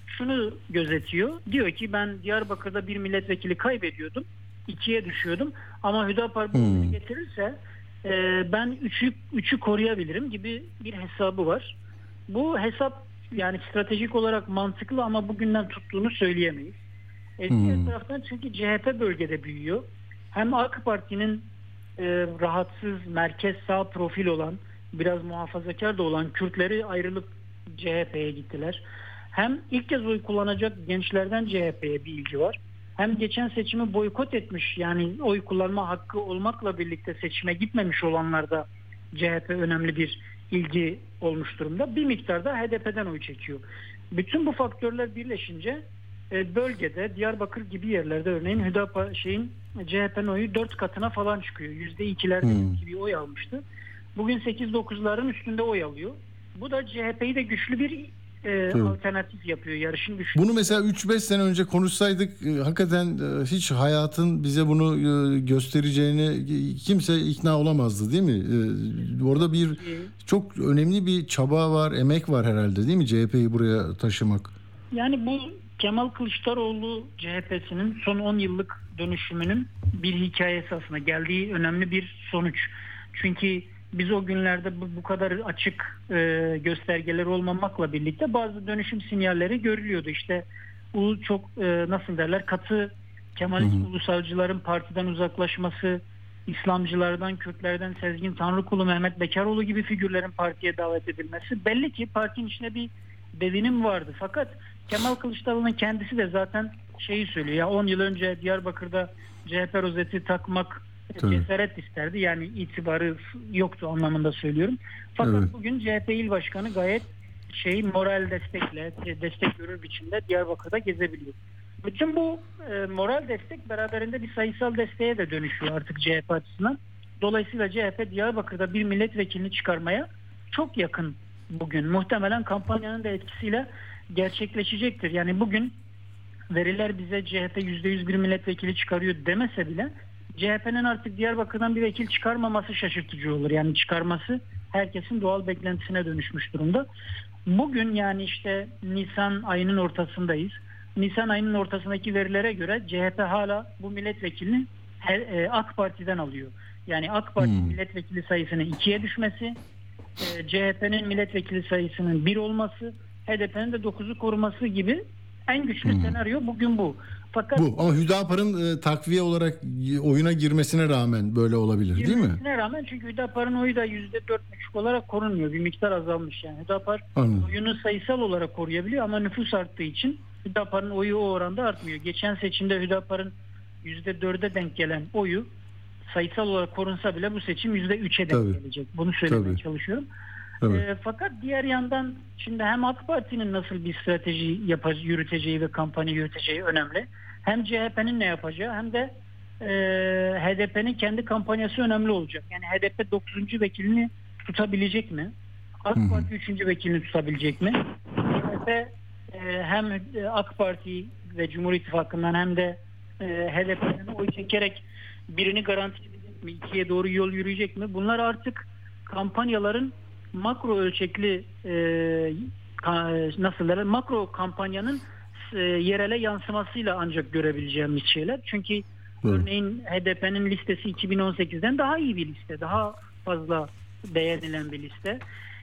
şunu gözetiyor. Diyor ki ben Diyarbakır'da bir milletvekili kaybediyordum. ikiye düşüyordum. Ama Hüdapar bu oyunu getirirse e, ben üçü, üçü koruyabilirim gibi bir hesabı var. Bu hesap yani stratejik olarak mantıklı ama bugünden tuttuğunu söyleyemeyiz. E, diğer taraftan çünkü CHP bölgede büyüyor. Hem AK Parti'nin e, rahatsız merkez sağ profil olan biraz muhafazakar da olan Kürtleri ayrılıp CHP'ye gittiler. Hem ilk kez oy kullanacak gençlerden CHP'ye bir ilgi var. Hem geçen seçimi boykot etmiş yani oy kullanma hakkı olmakla birlikte seçime gitmemiş olanlarda CHP önemli bir ilgi olmuş durumda. Bir miktarda HDP'den oy çekiyor. Bütün bu faktörler birleşince e, bölgede Diyarbakır gibi yerlerde örneğin Hüdapar şeyin CHP'nin oyu 4 katına falan çıkıyor. %2'lerde gibi oy almıştı. Bugün 8-9'ların üstünde oy alıyor. Bu da CHP'yi de güçlü bir e, Tabii. alternatif yapıyor yarışın güçlü. Bunu mesela 3-5 sene önce konuşsaydık e, hakikaten e, hiç hayatın bize bunu e, göstereceğine e, kimse ikna olamazdı değil mi? E, Orada bir çok önemli bir çaba var, emek var herhalde değil mi CHP'yi buraya taşımak? Yani bu Kemal Kılıçdaroğlu CHP'sinin son 10 yıllık dönüşümünün bir hikayesi aslında geldiği önemli bir sonuç. Çünkü biz o günlerde bu, bu kadar açık e, göstergeler olmamakla birlikte bazı dönüşüm sinyalleri görülüyordu. İşte ulu çok e, nasıl derler katı Kemalist ulusalcıların partiden uzaklaşması, İslamcılardan, Kürtlerden Sezgin Tanrıkulu, Mehmet Bekaroğlu gibi figürlerin partiye davet edilmesi belli ki partinin içinde bir devinim vardı. Fakat Kemal Kılıçdaroğlu'nun kendisi de zaten şeyi söylüyor. Ya 10 yıl önce Diyarbakır'da CHP rozeti takmak Tabii. cesaret isterdi. Yani itibarı yoktu anlamında söylüyorum. Fakat Evet. bugün CHP il başkanı gayet şey moral destekle, e, destek görür biçimde Diyarbakır'da gezebiliyor. Bütün bu e, moral destek beraberinde bir sayısal desteğe de dönüşüyor artık CHP açısından. Dolayısıyla CHP Diyarbakır'da bir milletvekilini çıkarmaya çok yakın bugün. Muhtemelen kampanyanın da etkisiyle gerçekleşecektir. Yani bugün veriler bize CHP %100 bir milletvekili çıkarıyor demese bile CHP'nin artık Diyarbakır'dan bir vekil çıkarmaması şaşırtıcı olur. Yani çıkarması herkesin doğal beklentisine dönüşmüş durumda. Bugün yani işte Nisan ayının ortasındayız. Nisan ayının ortasındaki verilere göre CHP hala bu milletvekilini e, AK Parti'den alıyor. Yani AK Parti milletvekili sayısının ikiye düşmesi, e, CHP'nin milletvekili sayısının bir olması, HDP'nin de 9'u koruması gibi en güçlü senaryo bugün bu. Fakat Bu ama Hüdapar'ın e, takviye olarak oyuna girmesine rağmen böyle olabilir değil mi? girmesine rağmen çünkü Hüdapar'ın oyu da %4,5 olarak korunmuyor. Bir miktar azalmış yani. Hüdapar Anladım. oyunu sayısal olarak koruyabiliyor ama nüfus arttığı için Hüdapar'ın oyu o oranda artmıyor. Geçen seçimde Hüdapar'ın %4'e denk gelen oyu sayısal olarak korunsa bile bu seçim %3'e denk Tabii. gelecek. Bunu söylemeye Tabii. çalışıyorum. Evet. Ee, fakat diğer yandan şimdi hem AK Parti'nin nasıl bir strateji yapacağı, yürüteceği ve kampanya yürüteceği önemli. Hem CHP'nin ne yapacağı hem de e, HDP'nin kendi kampanyası önemli olacak. Yani HDP 9. vekilini tutabilecek mi? AK Parti 3. vekilini tutabilecek mi? CHP e, hem e, AK Parti ve Cumhur İttifakı'ndan hem de e, HDP'den oy çekerek birini garanti edecek mi? İkiye doğru yol yürüyecek mi? Bunlar artık kampanyaların makro ölçekli e, ka- nasıl derler makro kampanyanın e, yerele yansımasıyla ancak görebileceğimiz şeyler. Çünkü örneğin HDP'nin listesi 2018'den daha iyi bir liste. Daha fazla beğenilen bir liste.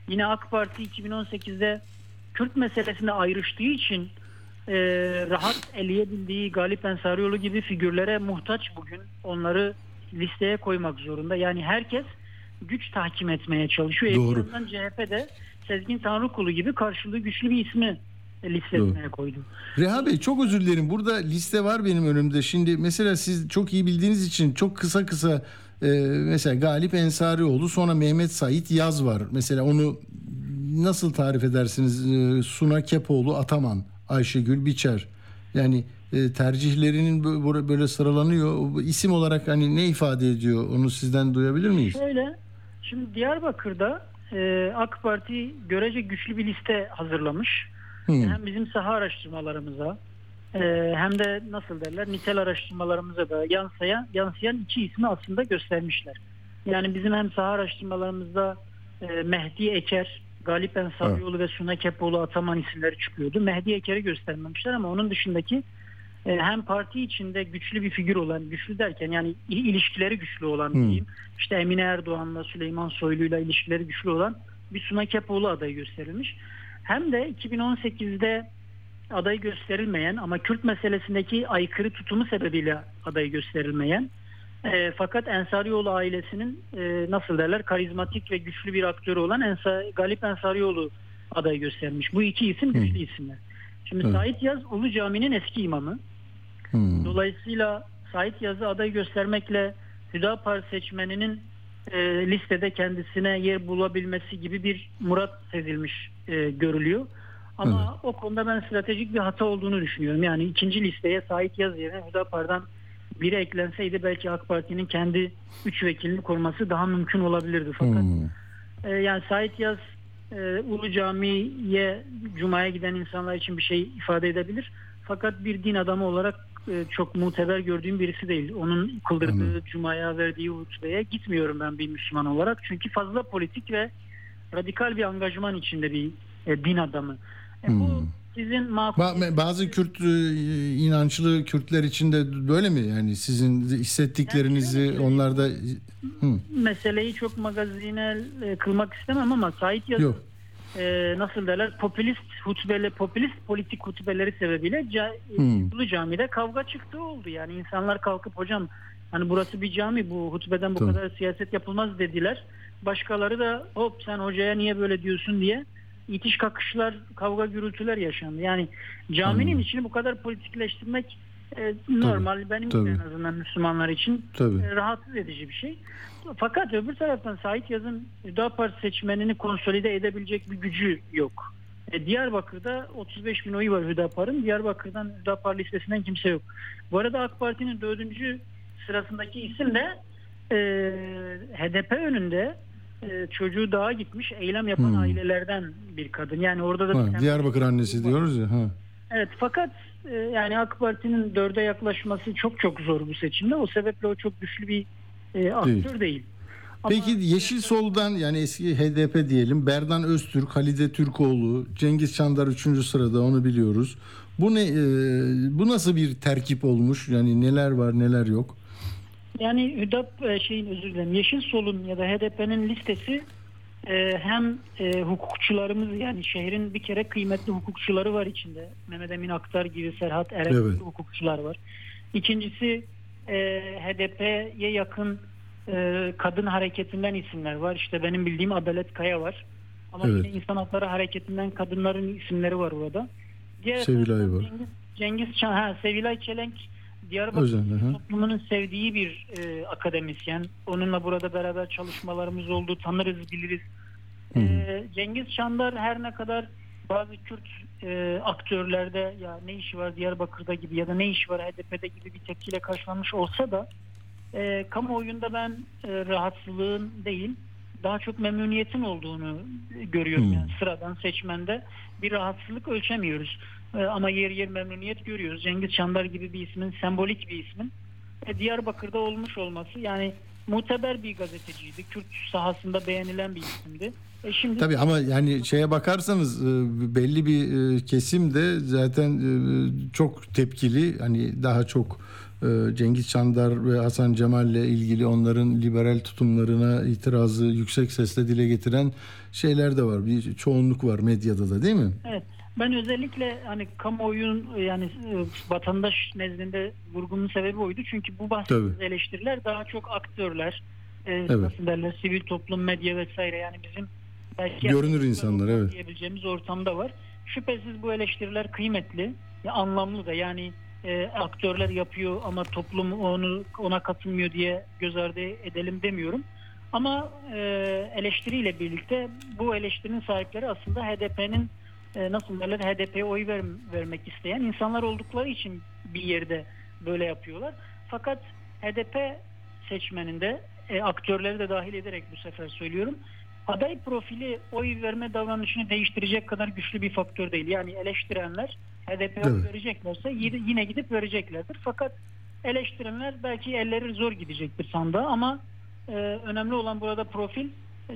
Yine AK Parti 2018'de Kürt meselesinde ayrıştığı için e, rahat eleyebildiği Galip Ensarioğlu gibi figürlere muhtaç bugün. Onları listeye koymak zorunda. Yani herkes güç tahkim etmeye çalışıyor. Doğru. Azından CHP'de Sezgin Tanrıkulu gibi karşılığı güçlü bir ismi listesine koydu. Reha Bey çok özür dilerim. Burada liste var benim önümde. Şimdi mesela siz çok iyi bildiğiniz için çok kısa kısa e, mesela Galip Ensarioğlu sonra Mehmet Sait Yaz var. Mesela onu nasıl tarif edersiniz? E, Suna Kepoğlu Ataman, Ayşegül Biçer. Yani e, tercihlerinin bö- bö- böyle sıralanıyor. İsim olarak hani ne ifade ediyor? Onu sizden duyabilir miyiz? Şöyle, şimdi Diyarbakır'da e, AK Parti görece güçlü bir liste hazırlamış. Hı. Hem bizim saha araştırmalarımıza e, hem de nasıl derler nitel araştırmalarımıza da yansıyan, yansıyan iki ismi aslında göstermişler. Yani bizim hem saha araştırmalarımızda e, Mehdi Eker, Galip Ensarioğlu ve Suna Kepoğlu Ataman isimleri çıkıyordu. Mehdi Eker'i göstermemişler ama onun dışındaki hem parti içinde güçlü bir figür olan, güçlü derken yani il- ilişkileri güçlü olan Hmm. diyeyim. İşte Emine Erdoğan'la Süleyman Soylu'yla ilişkileri güçlü olan bir Suna Kepoğlu adayı gösterilmiş. Hem de 2018'de aday gösterilmeyen ama Kürt meselesindeki aykırı tutumu sebebiyle aday gösterilmeyen e, fakat Ensarioğlu ailesinin e, nasıl derler karizmatik ve güçlü bir aktörü olan Ensa, Galip Ensarioğlu aday göstermiş. Bu iki isim güçlü isimler. Şimdi Evet. Sait Yaz Ulu Cami'nin eski imamı. Hmm. Dolayısıyla Sait Yaz'ı aday göstermekle Hüdapar seçmeninin e, listede kendisine yer bulabilmesi gibi bir murat sezilmiş e, görülüyor. Ama o konuda ben stratejik bir hata olduğunu düşünüyorum. Yani ikinci listeye Sait Yaz yerine Hüdapar'dan biri eklenseydi belki AK Parti'nin kendi üç vekilini koruması daha mümkün olabilirdi. Fakat Hmm. e, yani Sait Yaz e, Ulu Cami'ye Cuma'ya giden insanlar için bir şey ifade edebilir. Fakat bir din adamı olarak e, çok muteber gördüğüm birisi değil. Onun kıldırdığı Anladım. Cuma'ya verdiği hutbeye gitmiyorum ben bir Müslüman olarak. Çünkü fazla politik ve radikal bir angajman içinde bir e, din adamı. E, bu Hmm. sizin makul Ba- Bazı Kürt e, inançlı Kürtler için de böyle mi? Yani sizin hissettiklerinizi onlar da Hı, meseleyi çok magazinel e, kılmak istemem ama Sait Yazı yok. E, nasıl derler popülist hutbeli popülist politik hutbeleri sebebiyle ca- Hmm. Ulu Cami'de kavga çıktı oldu. Yani insanlar kalkıp hocam hani burası bir cami bu hutbeden bu Tabii. kadar siyaset yapılmaz dediler. Başkaları da hop sen hocaya niye böyle diyorsun diye itiş kakışlar, kavga gürültüler yaşandı. Yani caminin Anladım. içini bu kadar politikleştirmek e, normal benim tabii. en azından Müslümanlar için Tabii. e, rahatsız edici bir şey. Fakat öbür taraftan Sait Yaz'ın Hüdapar seçmenini konsolide edebilecek bir gücü yok. E, Diyarbakır'da 35 bin oyu var Hüdapar'ın. Diyarbakır'dan Hüdapar listesinden kimse yok. Bu arada AK Parti'nin dördüncü sırasındaki isim de e, HDP önünde e, çocuğu dağa gitmiş eylem yapan Hmm. ailelerden bir kadın. Yani orada da Ha, Diyarbakır annesi diyoruz ya. Ha. Evet fakat e, yani AK Parti'nin dörde yaklaşması çok çok zor bu seçimde. O sebeple o çok güçlü bir e, aktör değil. Ama- Peki Yeşil Sol'dan yani eski HDP diyelim Berdan Öztürk, Halide Türkoğlu, Cengiz Çandar 3. sırada onu biliyoruz. Bu ne e, bu nasıl bir terkip olmuş? Yani neler var neler yok? Yani HÜDAP e, şeyin özür dilerim Yeşil Sol'un ya da HDP'nin listesi e, hem e, hukukçularımız yani şehrin bir kere kıymetli hukukçuları var içinde. Mehmet Emin Aktar gibi Serhat Eren Evet. hukukçular var. İkincisi e, HDP'ye yakın e, kadın hareketinden isimler var. İşte benim bildiğim Adalet Kaya var. Ama Evet. yine insan hakları hareketinden kadınların isimleri var orada. Diğer Sevilay var. Cengiz, Cengiz Çan, ha, Sevilay Çelenk Diyarbakır Özel, hı hı. toplumunun sevdiği bir e, akademisyen. Onunla burada beraber çalışmalarımız oldu. Tanırız, biliriz. E, Cengiz Çandar her ne kadar bazı Kürt e, aktörlerde ya ne işi var Diyarbakır'da gibi ya da ne işi var HDP'de gibi bir tepkiyle karşılanmış olsa da e, kamuoyunda ben e, rahatsızlığın değil daha çok memnuniyetin olduğunu görüyorum. Hmm. Yani sıradan seçmende bir rahatsızlık ölçemiyoruz. E, ama yer yer memnuniyet görüyoruz. Cengiz Çandar gibi bir ismin, sembolik bir ismin e, Diyarbakır'da olmuş olması yani muteber bir gazeteciydi. Kürt sahasında beğenilen bir isimdi. E şimdi Tabii ama yani şeye bakarsanız e, belli bir e, kesim de zaten e, çok tepkili. Hani daha çok Cengiz Çandar ve Hasan Cemal'le ilgili onların liberal tutumlarına itirazı yüksek sesle dile getiren şeyler de var. Bir çoğunluk var medyada da değil mi? Evet. Ben özellikle hani kamuoyunun yani e, vatandaş nezdinde vurgumun sebebi oydu. Çünkü bu bahsettiğimiz Tabii. eleştiriler daha çok aktörler, e, Evet. nasıl derler, sivil toplum, medya vesaire yani bizim belki Görünür insanlar, evet. diyebileceğimiz ortamda var. Şüphesiz bu eleştiriler kıymetli, anlamlı da yani e, aktörler yapıyor ama toplum onu ona katılmıyor diye göz ardı edelim demiyorum. Ama e, eleştiriyle birlikte bu eleştirinin sahipleri aslında HDP'nin e, nasıl derler HDP'ye oy ver, vermek isteyen insanlar oldukları için bir yerde böyle yapıyorlar. Fakat HDP seçmeninde e, aktörleri de dahil ederek bu sefer söylüyorum. Aday profili oy verme davranışını değiştirecek kadar güçlü bir faktör değil. Yani eleştirenler HDP'ye oy Evet. vereceklerse yine gidip vereceklerdir. Fakat eleştirenler belki elleri zor gidecektir sandığa ama e, önemli olan burada profil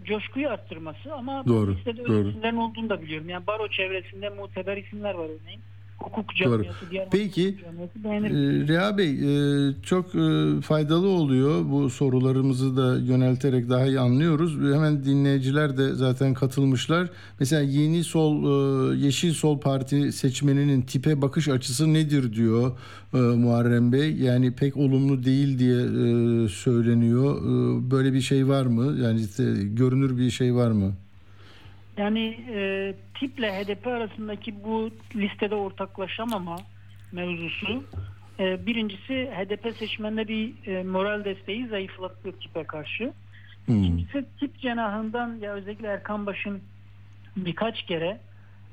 coşkuyu arttırması ama Doğru, listede doğru. isimlerin olduğunu da biliyorum. Yani baro çevresinde muteber isimler var örneğin. Hukuk Doğru. camiası, diğer Peki camiası beğenir. Ee, Reha Bey e, çok e, faydalı oluyor bu sorularımızı da yönelterek daha iyi anlıyoruz. Hemen dinleyiciler de zaten katılmışlar. Mesela Yeni Sol, e, Yeşil Sol Parti seçmeninin tipe bakış açısı nedir diyor e, Muharrem Bey. Yani pek olumlu değil diye e, söyleniyor. E, Böyle bir şey var mı? Yani işte görünür bir şey var mı? Yani e, tiple HDP arasındaki bu listede ortaklaşamama mevzusu e, birincisi HDP seçmenine bir e, moral desteği zayıflatıyor tipe karşı. Hmm. İkincisi tip cenahından ya özellikle Erkan Baş'ın birkaç kere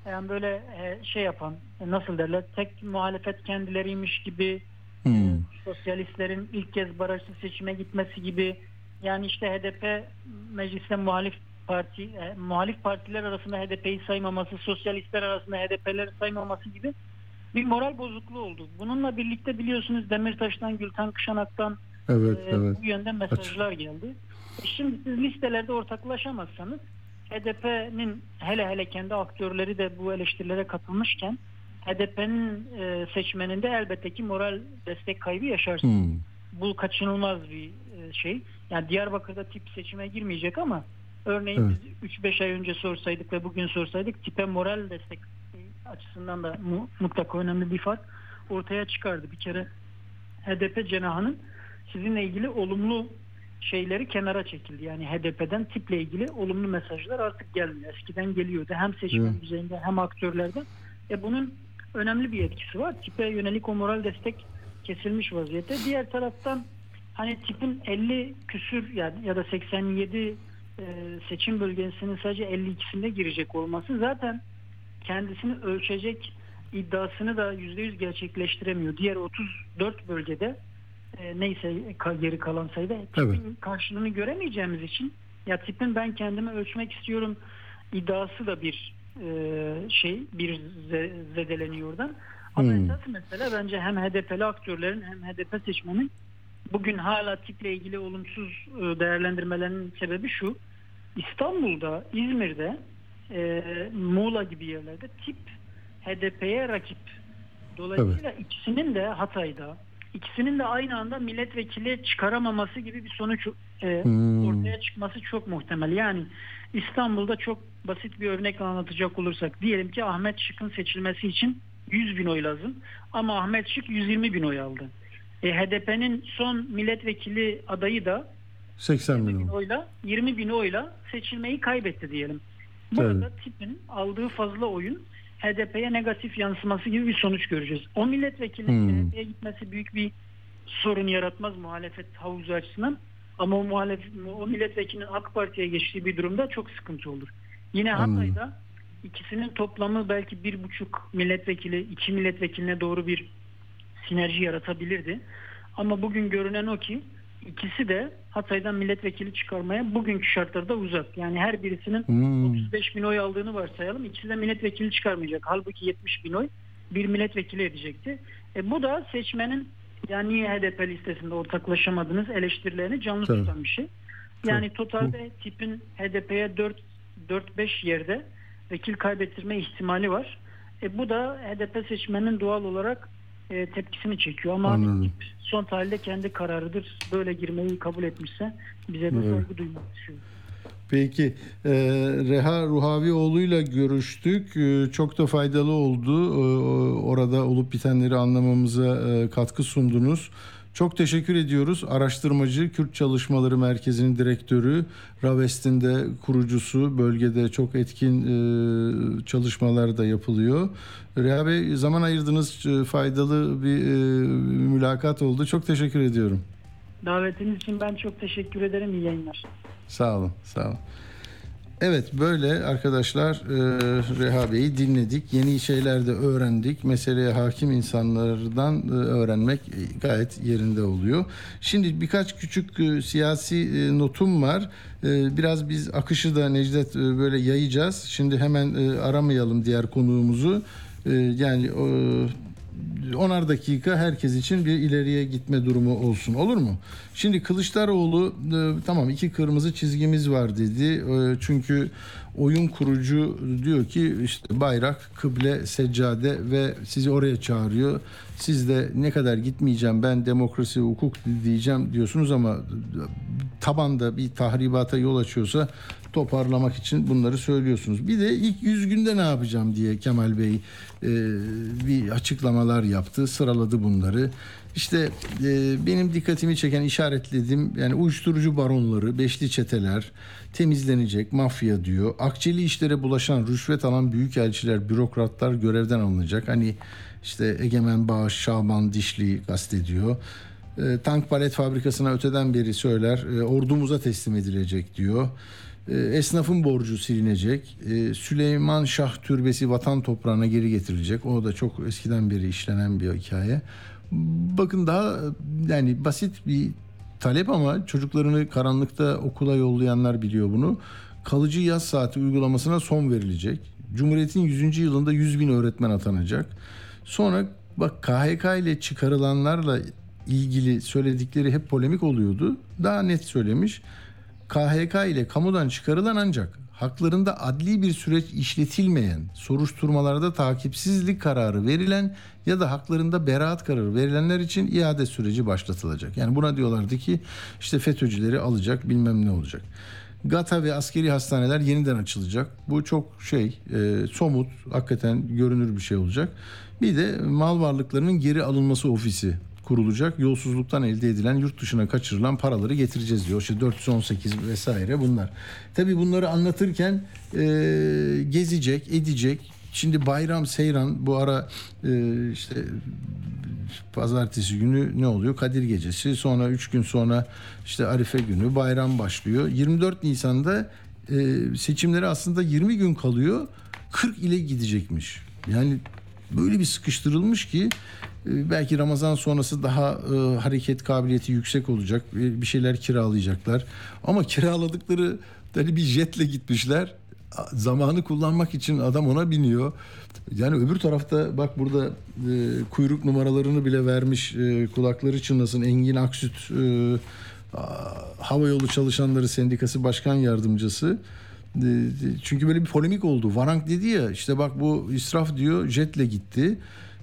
yani böyle e, şey yapan e, nasıl derler tek muhalefet kendileriymiş gibi Hmm. sosyalistlerin ilk kez barajsız seçime gitmesi gibi yani işte HDP mecliste muhalif parti e, muhalif partiler arasında HDP'yi saymaması, sosyalistler arasında HDP'leri saymaması gibi bir moral bozukluğu oldu. Bununla birlikte biliyorsunuz Demirtaş'tan, Gülten Kışanak'tan Evet, e, evet. bu yönde mesajlar geldi. E şimdi siz listelerde ortaklaşamazsanız HDP'nin hele hele kendi aktörleri de bu eleştirilere katılmışken HDP'nin e, seçmeninde elbette ki moral destek kaybı yaşarsınız. Hmm. Bu kaçınılmaz bir e, şey. Yani Diyarbakır'da tip seçime girmeyecek ama örneğin biz 3-5 ay önce sorsaydık ve bugün sorsaydık tipe moral destek açısından da mu- mutlaka önemli bir fark ortaya çıkardı. Bir kere HDP cenahının sizinle ilgili olumlu şeyleri kenara çekildi. Yani HDP'den tiple ilgili olumlu mesajlar artık gelmiyor. Eskiden geliyordu. Hem seçmen Evet. düzeyinde hem aktörlerden. E bunun önemli bir etkisi var. Tipe yönelik o moral destek kesilmiş vaziyette. Diğer taraftan hani tipin 50 küsür ya, ya da 87 e, seçim bölgesinin sadece 52'sinde girecek olması zaten kendisini ölçecek iddiasını da %100 gerçekleştiremiyor. Diğer 34 bölgede e, neyse geri kalan sayıda tipin Evet. karşılığını göremeyeceğimiz için ya tipin ben kendimi ölçmek istiyorum iddiası da bir e, şey bir ze- zedeleniyor oradan. Ama Hmm. esas mesele bence hem HDP'li aktörlerin hem HDP seçmenin bugün hala tiple ilgili olumsuz e, değerlendirmelerinin sebebi şu. İstanbul'da, İzmir'de, e, Muğla gibi yerlerde tip HDP'ye rakip. Dolayısıyla ikisinin de Hatay'da, ikisinin de aynı anda milletvekili çıkaramaması gibi bir sonuç e, Hmm. ortaya çıkması çok muhtemel. Yani İstanbul'da çok basit bir örnek anlatacak olursak diyelim ki Ahmet Şık'ın seçilmesi için 100 bin oy lazım ama Ahmet Şık 120 bin oy aldı. E, HDP'nin son milletvekili adayı da 80 20 bin oyla 20 bin oyla seçilmeyi kaybetti diyelim. Burada tipin aldığı fazla oyun HDP'ye negatif yansıması gibi bir sonuç göreceğiz. O milletvekilinin Hmm. HDP'ye gitmesi büyük bir sorun yaratmaz muhalefet havuzu açısından. Ama o, muhalef, o milletvekilinin AK Parti'ye geçtiği bir durumda çok sıkıntı olur. Yine. Hatay'da ikisinin toplamı belki bir buçuk milletvekili, iki milletvekiline doğru bir sinerji yaratabilirdi. Ama bugün görünen o ki ikisi de Hatay'dan milletvekili çıkarmaya bugünkü şartlarda uzak. Yani her birisinin Hmm. 35 bin oy aldığını varsayalım. İkisi de milletvekili çıkarmayacak. Halbuki 70 bin oy bir milletvekili edecekti. E, bu da seçmenin yani niye HDP listesinde ortaklaşamadınız eleştirilerini canlı Tabii. tutan bir şey. Yani totalde tipin HDP'ye 4 4-5 yerde vekil kaybettirme ihtimali var. E, bu da HDP seçmenin doğal olarak e, tepkisini çekiyor. Ama Anladım. son tahlilde kendi kararıdır. Böyle girmeyi kabul etmişse bize de Evet. saygı duymak düşüyor. Peki e, Reha Ruhavioğlu'yla görüştük. E, çok da faydalı oldu. E, orada olup bitenleri anlamamıza e, katkı sundunuz. Çok teşekkür ediyoruz. Araştırmacı, Kürt Çalışmaları Merkezi'nin direktörü, Ravest'in de kurucusu. Bölgede çok etkin e, çalışmalar da yapılıyor. Reha Bey zaman ayırdınız. Faydalı bir e, mülakat oldu. Çok teşekkür ediyorum. Davetiniz için ben çok teşekkür ederim. İyi yayınlar. Sağ olun, sağ olun. Evet böyle arkadaşlar e, Reha Bey'i dinledik. Yeni şeyler de öğrendik. Meseleye hakim insanlardan e, öğrenmek gayet yerinde oluyor. Şimdi birkaç küçük e, siyasi e, notum var. E, biraz biz akışı da Necdet e, böyle yayacağız. Şimdi hemen e, aramayalım diğer konuğumuzu. E, yani e, onar dakika herkes için bir ileriye gitme durumu olsun olur mu? Şimdi Kılıçdaroğlu e, tamam iki kırmızı çizgimiz var dedi. E, çünkü oyun kurucu diyor ki işte bayrak, kıble, seccade ve sizi oraya çağırıyor. Siz de ne kadar gitmeyeceğim ben demokrasi, hukuk diyeceğim diyorsunuz ama tabanda bir tahribata yol açıyorsa toparlamak için bunları söylüyorsunuz. Bir de ilk 100 günde ne yapacağım diye Kemal Bey e, bir açıklamalar yaptı, sıraladı bunları. İşte e, benim dikkatimi çeken işaretledim yani uyuşturucu baronları, beşli çeteler temizlenecek, mafya diyor. Akçeli işlere bulaşan, rüşvet alan büyükelçiler, bürokratlar görevden alınacak. Hani işte Egemen Bağış, Şaban Dişli kastediyor. E, tank palet fabrikasına öteden beri söyler e, ordumuza teslim edilecek diyor. E, esnafın borcu silinecek. E, Süleyman Şah Türbesi vatan toprağına geri getirilecek. O da çok eskiden beri işlenen bir hikaye. Bakın daha yani basit bir talep ama çocuklarını karanlıkta okula yollayanlar biliyor bunu. Kalıcı yaz saati uygulamasına son verilecek. Cumhuriyet'in 100. yılında 100 bin öğretmen atanacak. Sonra bak KHK ile çıkarılanlarla ilgili söyledikleri hep polemik oluyordu. Daha net söylemiş. KHK ile kamudan çıkarılan ancak haklarında adli bir süreç işletilmeyen, soruşturmalarda takipsizlik kararı verilen ya da haklarında beraat kararı verilenler için iade süreci başlatılacak. Yani buna diyorlardı ki işte FETÖ'cüleri alacak bilmem ne olacak. GATA ve askeri hastaneler yeniden açılacak. Bu çok şey e, somut, hakikaten görünür bir şey olacak. Bir de mal varlıklarının geri alınması ofisi kurulacak. Yolsuzluktan elde edilen yurt dışına kaçırılan paraları getireceğiz diyor. İşte 418 vesaire bunlar. Tabii bunları anlatırken e, gezecek, edecek. Şimdi bayram, seyran bu ara e, işte pazartesi günü ne oluyor? Kadir Gecesi. Sonra 3 gün sonra işte Arife günü, bayram başlıyor. 24 Nisan'da e, seçimlere aslında 20 gün kalıyor. 40 ile gidecekmiş. Yani böyle bir sıkıştırılmış ki e, belki Ramazan sonrası daha e, hareket kabiliyeti yüksek olacak. Bir şeyler kiralayacaklar. Ama kiraladıkları hani bir jetle gitmişler. Zamanı kullanmak için adam ona biniyor. Yani öbür tarafta bak burada e, kuyruk numaralarını bile vermiş e, kulakları çınlasın Engin Aksüt e, Havayolu Çalışanları Sendikası Başkan Yardımcısı. E, Çünkü böyle bir polemik oldu. Varank dedi ya işte bak bu israf diyor jetle gitti.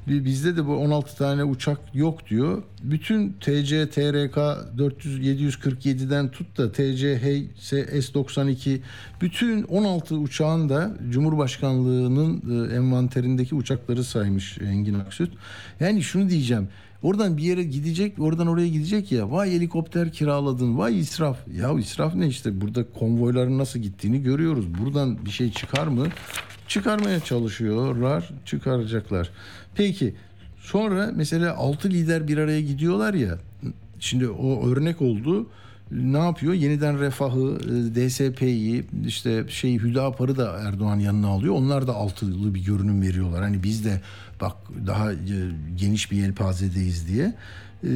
Bi- Bizde de bu 16 tane uçak yok diyor. Bütün TC, TRK 400, 747'den tut da TC, HS, S92 bütün 16 uçağın da Cumhurbaşkanlığının e, envanterindeki uçakları saymış Engin Aksüt. Yani şunu diyeceğim. Oradan bir yere gidecek, oradan oraya gidecek ya. Vay helikopter kiraladın, vay israf. Ya israf ne işte? Burada konvoyların nasıl gittiğini görüyoruz. Buradan bir şey çıkar mı? Çıkarmaya çalışıyorlar, çıkaracaklar. Peki sonra mesela altı lider bir araya gidiyorlar ya. Şimdi o örnek oldu. Ne yapıyor? Yeniden Refah'ı, e, DSP'yi, işte şey Hüdapar'ı da Erdoğan yanına alıyor. Onlar da altılı bir görünüm veriyorlar. Hani biz de bak daha e, geniş bir yelpazedeyiz diye. E,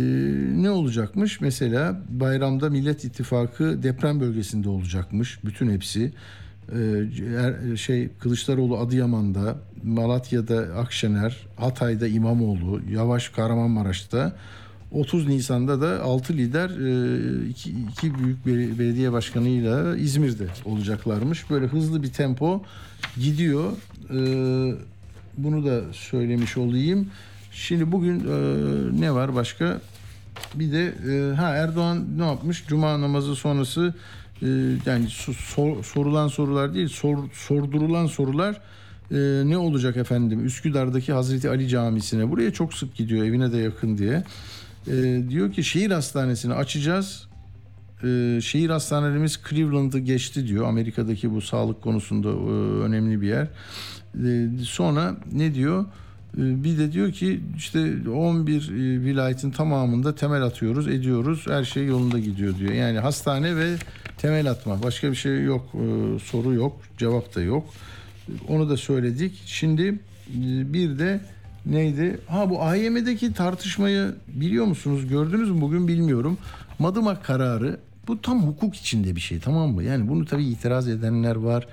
ne olacakmış? Mesela bayramda Millet İttifakı deprem bölgesinde olacakmış. Bütün hepsi. Ee, er- şey Kılıçdaroğlu Adıyaman'da, Malatya'da Akşener, Hatay'da İmamoğlu, Yavaş Kahramanmaraş'ta 30 Nisan'da da 6 lider e, iki, iki büyük bel- belediye başkanıyla İzmir'de olacaklarmış. Böyle hızlı bir tempo gidiyor. Ee, bunu da söylemiş olayım. Şimdi bugün e, ne var başka? Bir de e, ha Erdoğan ne yapmış? Cuma namazı sonrası e, yani so- sor- sorulan sorular değil, sor- sordurulan sorular e, ne olacak efendim? Üsküdar'daki Hazreti Ali Camisi'ne. Buraya çok sık gidiyor, evine de yakın diye. E, diyor ki şehir hastanesini açacağız. E, şehir hastanelerimiz Cleveland'ı geçti diyor. Amerika'daki bu sağlık konusunda e, önemli bir yer. E, sonra ne diyor? E, Bir de diyor ki işte 11 e, vilayetin tamamında temel atıyoruz, ediyoruz. Her şey yolunda gidiyor diyor. Yani hastane ve temel atma. Başka bir şey yok. e, Soru yok, cevap da yok. Onu da söyledik. Şimdi e, bir de neydi? Ha bu AYM'deki tartışmayı biliyor musunuz? Gördünüz mü bugün bilmiyorum. Madımak kararı bu tam hukuk içinde bir şey tamam mı? Yani bunu tabii itiraz edenler var.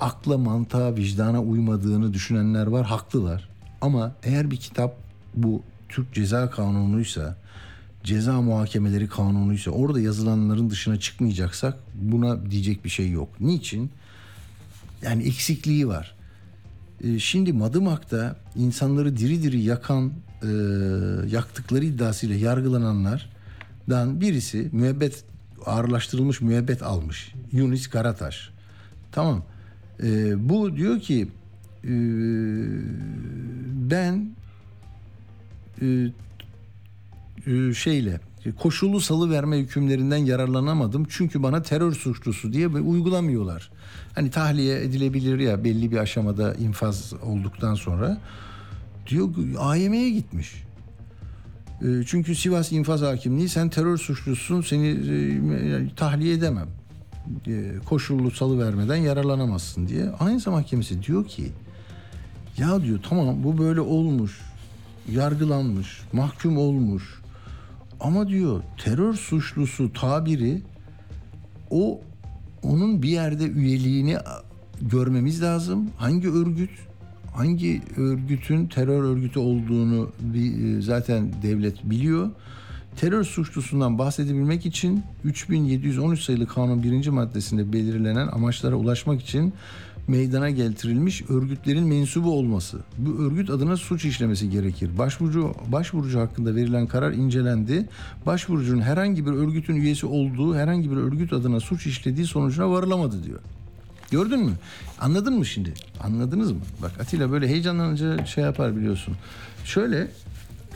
Akla, mantığa, vicdana uymadığını düşünenler var. Haklılar. Ama eğer bir kitap bu Türk Ceza Kanunu'ysa, ceza muhakemeleri kanunuysa orada yazılanların dışına çıkmayacaksak buna diyecek bir şey yok. Niçin? Yani eksikliği var. Ee, Şimdi Madımak'ta insanları diri diri yakan, e, yaktıkları iddiasıyla yargılananlardan birisi müebbet, ağırlaştırılmış müebbet almış. Yunus Karataş. Tamam. Ee, bu diyor ki e, ben e, e, şeyle koşullu salı verme hükümlerinden yararlanamadım. Çünkü bana terör suçlusu diye uygulamıyorlar. Hani tahliye edilebilir ya belli bir aşamada infaz olduktan sonra. Diyor AYM'ye gitmiş. E, Çünkü Sivas infaz hakimliği sen terör suçlusun seni e, tahliye edemem. Koşullu salı vermeden yararlanamazsın diye. Anayasa Mahkemesi diyor ki ya diyor tamam bu böyle olmuş, yargılanmış, mahkum olmuş. Ama diyor terör suçlusu tabiri o onun bir yerde üyeliğini görmemiz lazım. Hangi örgüt, hangi örgütün terör örgütü olduğunu bir, zaten devlet biliyor. Terör suçlusundan bahsedebilmek için 3713 sayılı kanun birinci maddesinde belirlenen amaçlara ulaşmak için meydana getirilmiş örgütlerin mensubu olması. Bu örgüt adına suç işlemesi gerekir. Başvurucu başvurucu hakkında verilen karar incelendi. Başvurucunun herhangi bir örgütün üyesi olduğu, herhangi bir örgüt adına suç işlediği sonucuna varılamadı diyor. Gördün mü? Anladın mı şimdi? Anladınız mı? Bak Atilla böyle heyecanlanınca şey yapar biliyorsun. Şöyle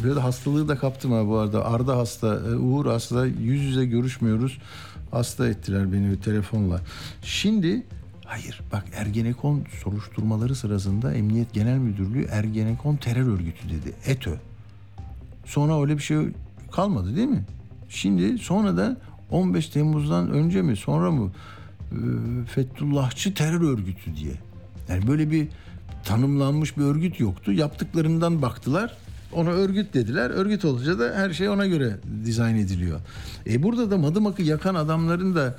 böyle de hastalığı da kaptım ha bu arada. Arda hasta, e, Uğur hasta. Yüz yüze görüşmüyoruz. Hasta ettiler beni bir telefonla. Şimdi Hayır bak Ergenekon soruşturmaları sırasında Emniyet Genel Müdürlüğü Ergenekon terör örgütü dedi. ETÖ. Sonra öyle bir şey kalmadı değil mi? Şimdi sonra da 15 Temmuz'dan önce mi sonra mı e, Fethullahçı terör örgütü diye. Yani böyle bir tanımlanmış bir örgüt yoktu. Yaptıklarından baktılar. Ona örgüt dediler. Örgüt olunca da her şey ona göre dizayn ediliyor. E burada da Madımak'ı yakan adamların da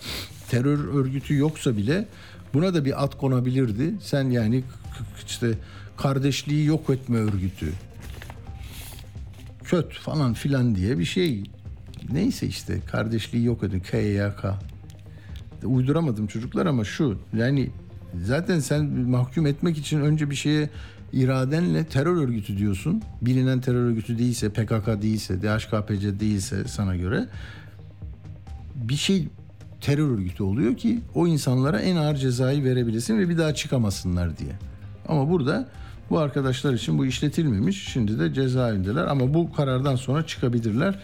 terör örgütü yoksa bile buna da bir ad konabilirdi. Sen yani işte kardeşliği yok etme örgütü. Köt falan filan diye bir şey. Neyse işte kardeşliği yok edin. KYK. Uyduramadım çocuklar ama şu yani zaten sen mahkum etmek için önce bir şeye iradenle terör örgütü diyorsun. Bilinen terör örgütü değilse, PKK değilse, DHKPC değilse sana göre bir şey terör örgütü oluyor ki o insanlara en ağır cezayı verebilesin ve bir daha çıkamasınlar diye. Ama burada bu arkadaşlar için bu işletilmemiş. Şimdi de cezaevindeler ama bu karardan sonra çıkabilirler.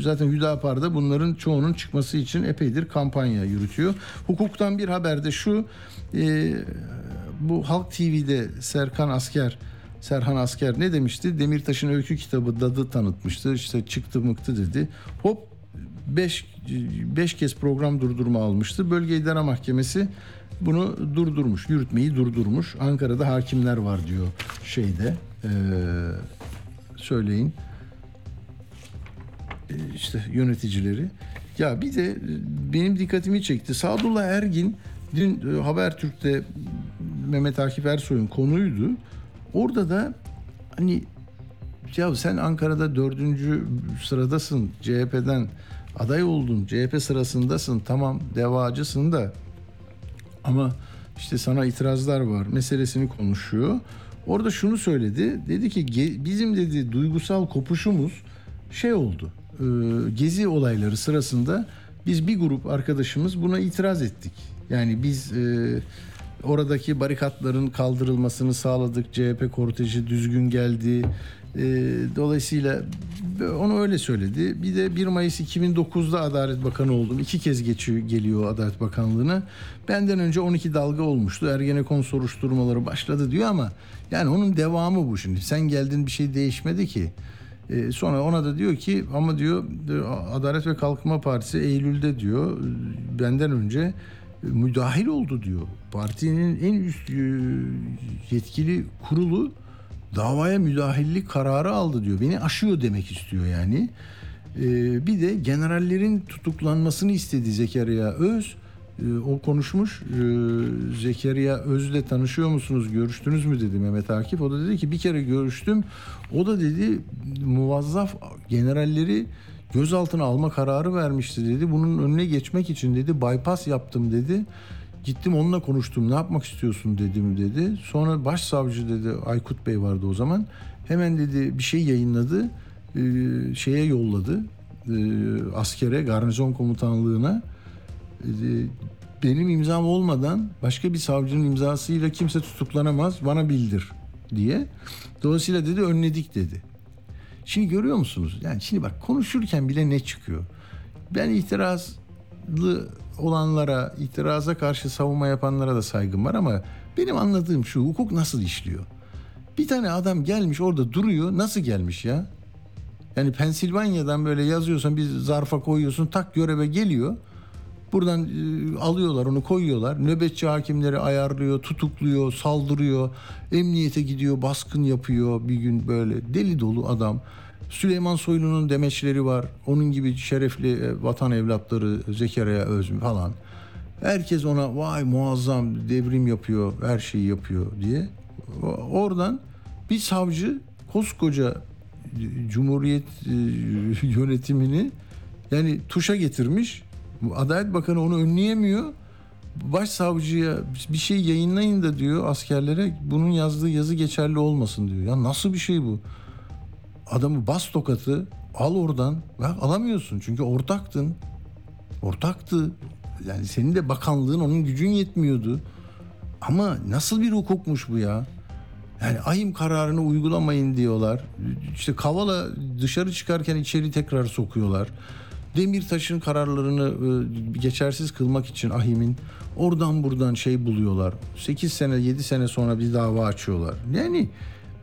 Zaten Hüdapar'da bunların çoğunun çıkması için epeydir kampanya yürütüyor. Hukuktan bir haber de şu. E, bu Halk TV'de Serkan Asker Serhan Asker ne demişti? Demirtaş'ın öykü kitabı dadı tanıtmıştı. İşte çıktı mıktı dedi. Hop 5 5 kez program durdurma almıştı. Bölge İdare Mahkemesi bunu durdurmuş, yürütmeyi durdurmuş. Ankara'da hakimler var diyor şeyde. Ee, söyleyin. Ee, işte yöneticileri. Ya bir de benim dikkatimi çekti. Sadullah Ergin dün Habertürk'te Mehmet Akif Ersoy'un konuydu. Orada da hani ya sen Ankara'da dördüncü sıradasın CHP'den aday oldun CHP sırasındasın tamam devacısın da ama işte sana itirazlar var meselesini konuşuyor. Orada şunu söyledi dedi ki bizim dedi duygusal kopuşumuz şey oldu gezi olayları sırasında biz bir grup arkadaşımız buna itiraz ettik. Yani biz oradaki barikatların kaldırılmasını sağladık. CHP korteji düzgün geldi. Dolayısıyla onu öyle söyledi. Bir de 1 Mayıs 2009'da Adalet Bakanı oldum. İki kez geçiyor, geliyor Adalet Bakanlığı'na. Benden önce 12 dalga olmuştu. Ergenekon soruşturmaları başladı diyor ama yani onun devamı bu şimdi. Sen geldin bir şey değişmedi ki. Ee, sonra ona da diyor ki ama diyor Adalet ve Kalkınma Partisi Eylül'de diyor benden önce müdahil oldu diyor. Partinin en üst yetkili kurulu davaya müdahillik kararı aldı diyor. Beni aşıyor demek istiyor yani. Ee, bir de generallerin tutuklanmasını istedi Zekeriya Öz. Ee, o konuşmuş. Ee, Zekeriya Öz'le tanışıyor musunuz, görüştünüz mü dedi Mehmet Akif. O da dedi ki bir kere görüştüm. O da dedi muvazzaf generalleri gözaltına alma kararı vermişti dedi. Bunun önüne geçmek için dedi bypass yaptım dedi. Gittim onunla konuştum. Ne yapmak istiyorsun dedim dedi. Sonra başsavcı dedi Aykut Bey vardı o zaman. Hemen dedi bir şey yayınladı. E, şeye yolladı. E, askere, garnizon komutanlığına. E, benim imzam olmadan başka bir savcının imzasıyla kimse tutuklanamaz. Bana bildir diye. Dolayısıyla dedi önledik dedi. Şimdi görüyor musunuz? Yani şimdi bak konuşurken bile ne çıkıyor? Ben itirazlı olanlara, itiraza karşı savunma yapanlara da saygım var ama benim anladığım şu hukuk nasıl işliyor? Bir tane adam gelmiş orada duruyor. Nasıl gelmiş ya? Yani Pensilvanya'dan böyle yazıyorsan bir zarfa koyuyorsun tak göreve geliyor. Buradan e, alıyorlar onu koyuyorlar. Nöbetçi hakimleri ayarlıyor, tutukluyor, saldırıyor. Emniyete gidiyor, baskın yapıyor bir gün böyle. Deli dolu adam. Süleyman Soylu'nun demeçleri var. Onun gibi şerefli e, vatan evlatları Zekeriya Özmü falan. Herkes ona vay muazzam devrim yapıyor, her şeyi yapıyor diye. Oradan bir savcı koskoca Cumhuriyet e, yönetimini yani tuşa getirmiş. Adalet Bakanı onu önleyemiyor. Başsavcıya bir şey yayınlayın da diyor askerlere bunun yazdığı yazı geçerli olmasın diyor. Ya nasıl bir şey bu? Adamı bas tokatı al oradan. Bak alamıyorsun çünkü ortaktın. Ortaktı. Yani senin de bakanlığın onun gücün yetmiyordu. Ama nasıl bir hukukmuş bu ya? Yani ahim kararını uygulamayın diyorlar. İşte Kavala dışarı çıkarken içeri tekrar sokuyorlar. Demirtaş'ın kararlarını e, geçersiz kılmak için ahimin oradan buradan şey buluyorlar. 8 sene 7 sene sonra bir dava açıyorlar. Yani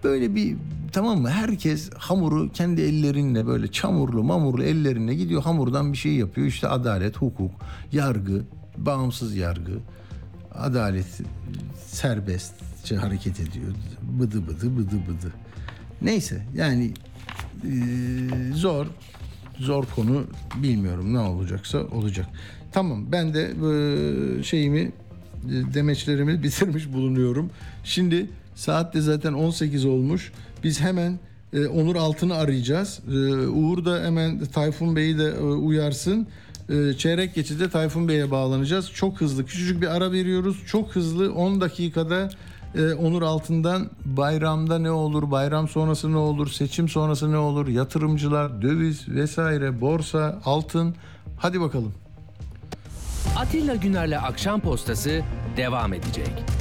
böyle bir tamam mı herkes hamuru kendi ellerinle böyle çamurlu mamurlu ellerine gidiyor hamurdan bir şey yapıyor. İşte adalet, hukuk, yargı, bağımsız yargı, adalet serbestçe hareket ediyor. Bıdı bıdı bıdı bıdı. Neyse yani e, zor zor konu bilmiyorum ne olacaksa olacak. Tamam ben de e, şeyimi e, demeçlerimi bitirmiş bulunuyorum. Şimdi saat de zaten 18 olmuş. Biz hemen e, Onur Altın'ı arayacağız. E, Uğur da hemen Tayfun Bey'i de e, uyarsın. E, çeyrek geçide Tayfun Bey'e bağlanacağız. Çok hızlı küçücük bir ara veriyoruz. Çok hızlı 10 dakikada e, Onur Altın'dan bayramda ne olur, bayram sonrası ne olur, seçim sonrası ne olur, yatırımcılar, döviz vesaire, borsa, altın. Hadi bakalım. Atilla Güner'le Akşam Postası devam edecek.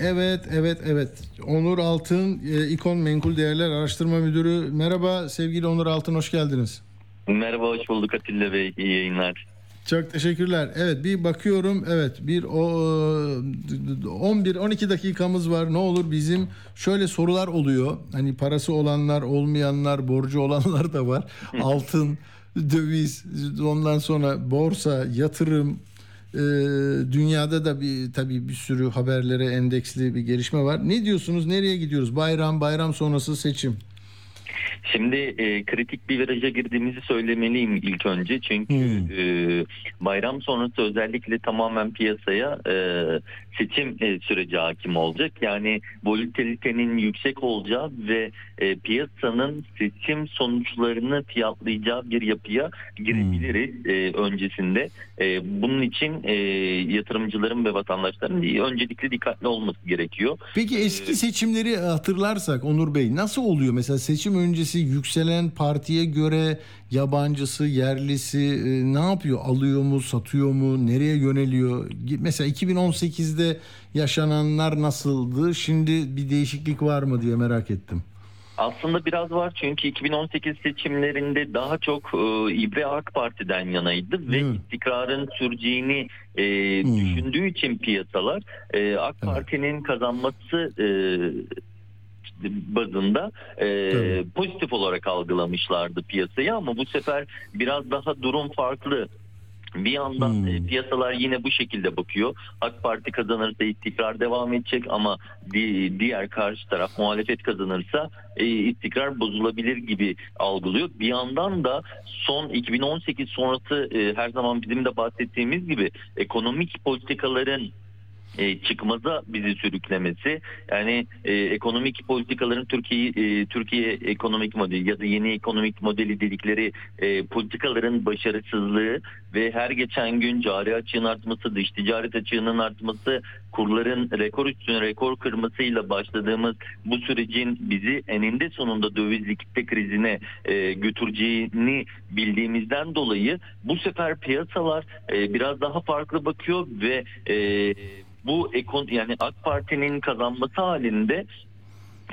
Evet, evet, evet. Onur Altın, e, İkon Menkul Değerler Araştırma Müdürü. Merhaba sevgili Onur Altın, hoş geldiniz. Merhaba, hoş bulduk Atilla Bey. İyi yayınlar. Çok teşekkürler. Evet bir bakıyorum. Evet bir o 11-12 dakikamız var. Ne olur bizim şöyle sorular oluyor. Hani parası olanlar, olmayanlar, borcu olanlar da var. Altın, döviz, ondan sonra borsa, yatırım, e, dünyada da bir tabii bir sürü haberlere endeksli bir gelişme var. Ne diyorsunuz? Nereye gidiyoruz? Bayram, bayram sonrası seçim. Şimdi e, kritik bir viraja girdiğimizi söylemeliyim ilk önce. Çünkü e, bayram sonrası özellikle tamamen piyasaya e, seçim e, süreci hakim olacak. Yani volatilitenin yüksek olacağı ve e, piyasanın seçim sonuçlarını fiyatlayacağı bir yapıya girebiliriz e, öncesinde. E, bunun için e, yatırımcıların ve vatandaşların öncelikle dikkatli olması gerekiyor. Peki eski seçimleri hatırlarsak Onur Bey nasıl oluyor? Mesela seçim öncesi yükselen partiye göre yabancısı, yerlisi e, ne yapıyor? Alıyor mu, satıyor mu, nereye yöneliyor? Mesela 2018'de yaşananlar nasıldı? Şimdi bir değişiklik var mı diye merak ettim. Aslında biraz var çünkü 2018 seçimlerinde daha çok e, İbre AK Parti'den yanaydı ve istikrarın süreceğini e, düşündüğü için piyasalar e, AK Parti'nin kazanması e, bazında e, pozitif olarak algılamışlardı piyasayı ama bu sefer biraz daha durum farklı. Bir yandan e, piyasalar yine bu şekilde bakıyor. AK Parti kazanırsa istikrar devam edecek ama di- diğer karşı taraf muhalefet kazanırsa e, istikrar bozulabilir gibi algılıyor. Bir yandan da son 2018 sonrası e, her zaman bizim de bahsettiğimiz gibi ekonomik politikaların e, çıkmaza bizi sürüklemesi. Yani e, ekonomik politikaların Türkiye e, Türkiye ekonomik modeli ya da yeni ekonomik modeli dedikleri e, politikaların başarısızlığı ve her geçen gün cari açığın artması, dış ticaret açığının artması, kurların rekor üstüne rekor kırmasıyla başladığımız bu sürecin bizi eninde sonunda döviz likitte krizine e, götüreceğini bildiğimizden dolayı bu sefer piyasalar e, biraz daha farklı bakıyor ve e, bu ekon yani AK Parti'nin kazanması halinde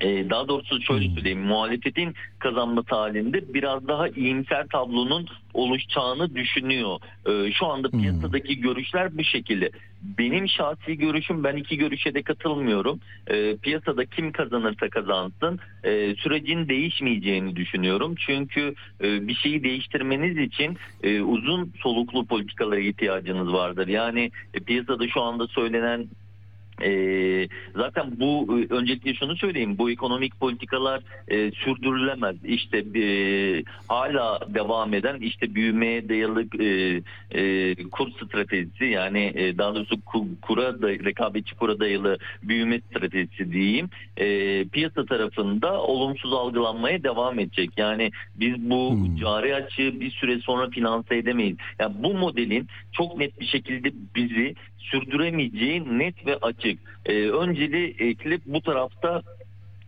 daha doğrusu şöyle söyleyeyim muhalefetin kazanması halinde biraz daha iyimser tablonun oluşacağını düşünüyor. E, şu anda piyasadaki görüşler bu şekilde. Benim şahsi görüşüm ben iki görüşe de katılmıyorum. E, piyasada kim kazanırsa kazansın sürecin değişmeyeceğini düşünüyorum. Çünkü e, bir şeyi değiştirmeniz için e, uzun soluklu politikalara ihtiyacınız vardır. Yani e, piyasada şu anda söylenen ee, zaten bu e, öncelikle şunu söyleyeyim. Bu ekonomik politikalar e, sürdürülemez. İşte e, hala devam eden işte büyümeye dayalı e, e, kur stratejisi yani e, daha doğrusu ku- kura da, rekabetçi kura dayalı büyüme stratejisi diyeyim e, piyasa tarafında olumsuz algılanmaya devam edecek. Yani biz bu cari açığı bir süre sonra finanse edemeyiz. Yani bu modelin çok net bir şekilde bizi sürdüremeyeceği net ve açık. Ee, öncelikle bu tarafta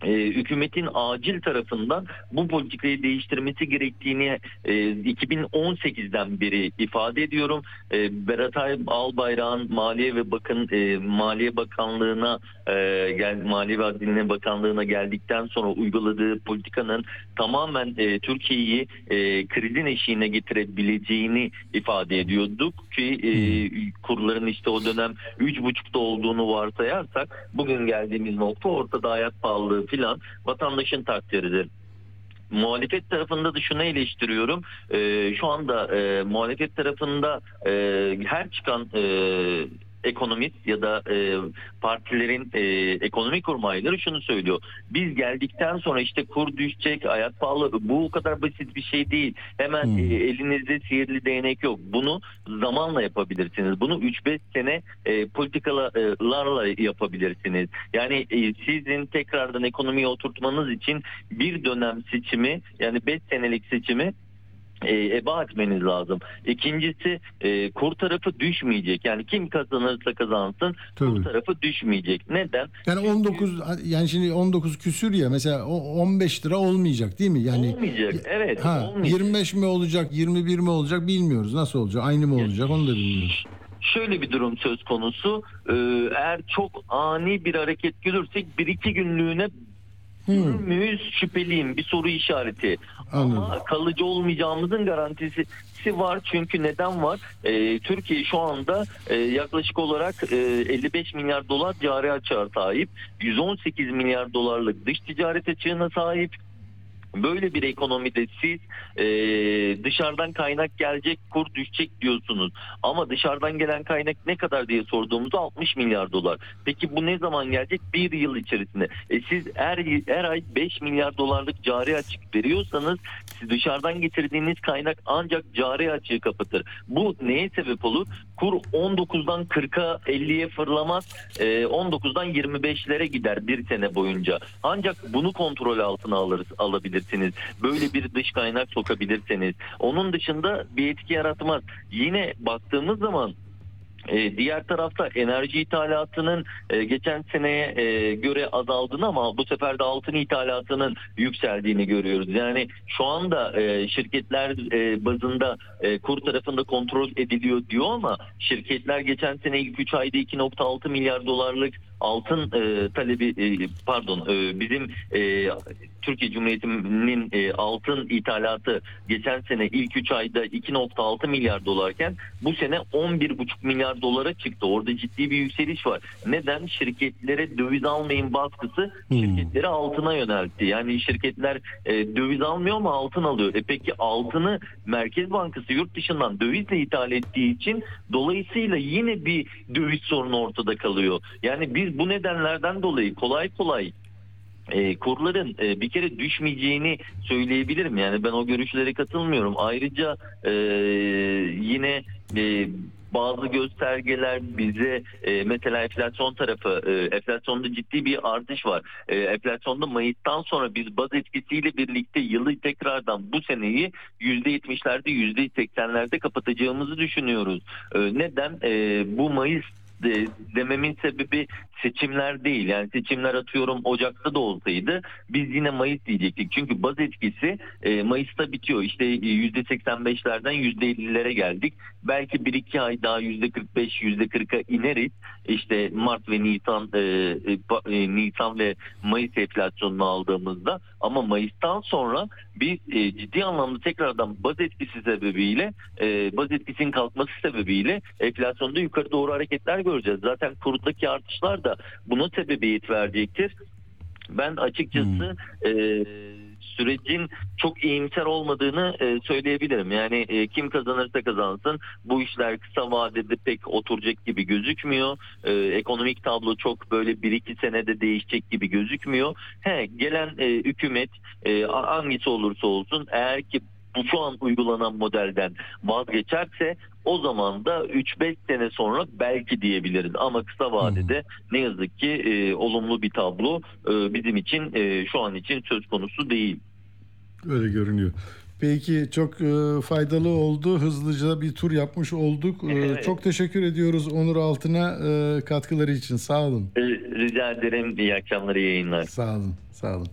e, hükümetin acil tarafından bu politikayı değiştirmesi gerektiğini e, 2018'den beri ifade ediyorum. E, Berat Ay- Albayrak'ın Maliye ve Bakın e, Maliye Bakanlığı'na e, gel Maliye ve Hazine Bakanlığı'na geldikten sonra uyguladığı politikanın tamamen e, Türkiye'yi e, krizin eşiğine getirebileceğini ifade ediyorduk ki e, kurların işte o dönem 3.5'da olduğunu varsayarsak bugün geldiğimiz nokta ortada hayat pahalılığı filan vatandaşın takdiridir. Muhalefet tarafında da şunu eleştiriyorum. E, şu anda e, muhalefet tarafında e, her çıkan e, ekonomist ya da e, partilerin e, ekonomi kurmayları şunu söylüyor. Biz geldikten sonra işte kur düşecek, hayat pahalı. Bu o kadar basit bir şey değil. Hemen e, elinizde sihirli değnek yok. Bunu zamanla yapabilirsiniz. Bunu 3-5 sene e, politikalarla yapabilirsiniz. Yani e, sizin tekrardan ekonomiyi oturtmanız için bir dönem seçimi yani 5 senelik seçimi e, eba etmeniz lazım. İkincisi e, kur tarafı düşmeyecek. Yani kim kazanırsa kazansın kur tarafı düşmeyecek. Neden? Yani 19 yani şimdi 19 küsür ya mesela o 15 lira olmayacak değil mi? Yani Olmayacak. Evet. ha olmayacak. 25 mi olacak, 21 mi olacak bilmiyoruz. Nasıl olacak? Aynı mı olacak? Onu da bilmiyoruz. Şöyle bir durum söz konusu. Ee, eğer çok ani bir hareket görürsek bir iki günlüğüne görür müyüz şüpheliyim bir soru işareti. Anladım. Ama kalıcı olmayacağımızın garantisi var çünkü neden var? Ee, Türkiye şu anda e, yaklaşık olarak e, 55 milyar dolar cari açığa sahip. 118 milyar dolarlık dış ticaret açığına sahip. Böyle bir ekonomide siz e, dışarıdan kaynak gelecek kur düşecek diyorsunuz. Ama dışarıdan gelen kaynak ne kadar diye sorduğumuzda 60 milyar dolar. Peki bu ne zaman gelecek? Bir yıl içerisinde. E, siz her, her ay 5 milyar dolarlık cari açık veriyorsanız dışarıdan getirdiğiniz kaynak ancak cari açığı kapatır. Bu neye sebep olur? Kur 19'dan 40'a 50'ye fırlamaz. E, 19'dan 25'lere gider bir sene boyunca. Ancak bunu kontrol altına alırız, alabilirsiniz. Böyle bir dış kaynak sokabilirseniz. Onun dışında bir etki yaratmaz. Yine baktığımız zaman e, diğer tarafta enerji ithalatının e, geçen seneye e, göre azaldığını ama bu sefer de altın ithalatının yükseldiğini görüyoruz. Yani şu anda e, şirketler bazında e, kur tarafında kontrol ediliyor diyor ama şirketler geçen sene ilk 3 ayda 2.6 milyar dolarlık altın e, talebi e, pardon e, bizim e, Türkiye Cumhuriyeti'nin e, altın ithalatı geçen sene ilk 3 ayda 2.6 milyar dolarken bu sene 11.5 milyar dolara çıktı. Orada ciddi bir yükseliş var. Neden? Şirketlere döviz almayın baskısı şirketleri altına yöneltti. Yani şirketler e, döviz almıyor ama altın alıyor. E peki altını Merkez Bankası yurt dışından dövizle ithal ettiği için dolayısıyla yine bir döviz sorunu ortada kalıyor. Yani biz bu nedenlerden dolayı kolay kolay e, kurların e, bir kere düşmeyeceğini söyleyebilirim. Yani ben o görüşlere katılmıyorum. Ayrıca e, yine e, bazı göstergeler bize e, mesela enflasyon tarafı e, enflasyonda ciddi bir artış var. E, enflasyonda Mayıs'tan sonra biz baz etkisiyle birlikte yılı tekrardan bu seneyi %70'lerde %80'lerde kapatacağımızı düşünüyoruz. E, neden? E, bu Mayıs de, dememin sebebi seçimler değil. Yani seçimler atıyorum Ocak'ta da olsaydı biz yine Mayıs diyecektik. Çünkü baz etkisi e, Mayıs'ta bitiyor. İşte e, %85'lerden %50'lere geldik. Belki 1-2 ay daha %45, %40'a ineriz. İşte Mart ve Nisan e, e, e, Nisan ve Mayıs enflasyonunu aldığımızda ama Mayıs'tan sonra biz e, ciddi anlamda tekrardan baz etkisi sebebiyle e, baz etkisinin kalkması sebebiyle enflasyonda yukarı doğru hareketler göreceğiz. Zaten kurdaki artışlar da buna sebebiyet verecektir. Ben açıkçası e, sürecin çok iyimser olmadığını e, söyleyebilirim. Yani e, kim kazanırsa kazansın bu işler kısa vadede pek oturacak gibi gözükmüyor. E, ekonomik tablo çok böyle 1-2 senede değişecek gibi gözükmüyor. He, gelen e, hükümet e, hangisi olursa olsun eğer ki bu şu an uygulanan modelden vazgeçerse o zaman da 3-5 sene sonra belki diyebiliriz ama kısa vadede ne yazık ki e, olumlu bir tablo e, bizim için e, şu an için söz konusu değil. Öyle görünüyor. Peki çok e, faydalı oldu. Hızlıca bir tur yapmış olduk. E, Evet. Çok teşekkür ediyoruz Onur Altın'a e, katkıları için. Sağ olun. E, rica ederim iyi akşamlar iyi yayınlar. Sağ olun. Sağ olun.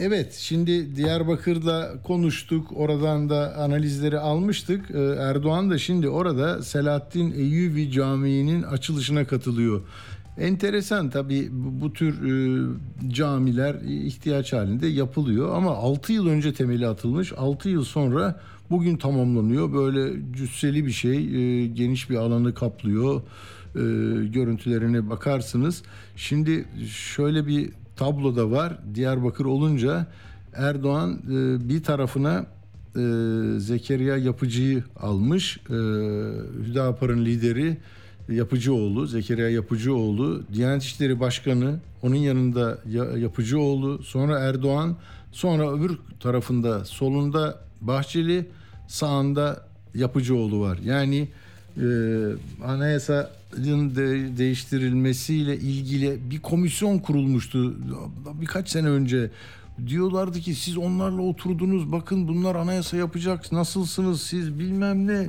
Evet, şimdi Diyarbakır'da konuştuk. Oradan da analizleri almıştık. Ee, Erdoğan da şimdi orada Selahattin Eyyubi Camii'nin açılışına katılıyor. Enteresan tabii bu, bu tür e, camiler ihtiyaç halinde yapılıyor ama 6 yıl önce temeli atılmış. 6 yıl sonra bugün tamamlanıyor. Böyle cüsseli bir şey, e, geniş bir alanı kaplıyor. E, görüntülerine bakarsınız. Şimdi şöyle bir tablo da var. Diyarbakır olunca Erdoğan e, bir tarafına e, Zekeriya Yapıcı'yı almış. E, Hüdapar'ın lideri Yapıcıoğlu, Zekeriya Yapıcıoğlu, Diyanet İşleri Başkanı, onun yanında Ya- Yapıcıoğlu, sonra Erdoğan, sonra öbür tarafında solunda Bahçeli, sağında Yapıcıoğlu var. Yani e, anayasanın de, değiştirilmesiyle ilgili bir komisyon kurulmuştu birkaç sene önce. Diyorlardı ki siz onlarla oturdunuz bakın bunlar anayasa yapacak nasılsınız siz bilmem ne.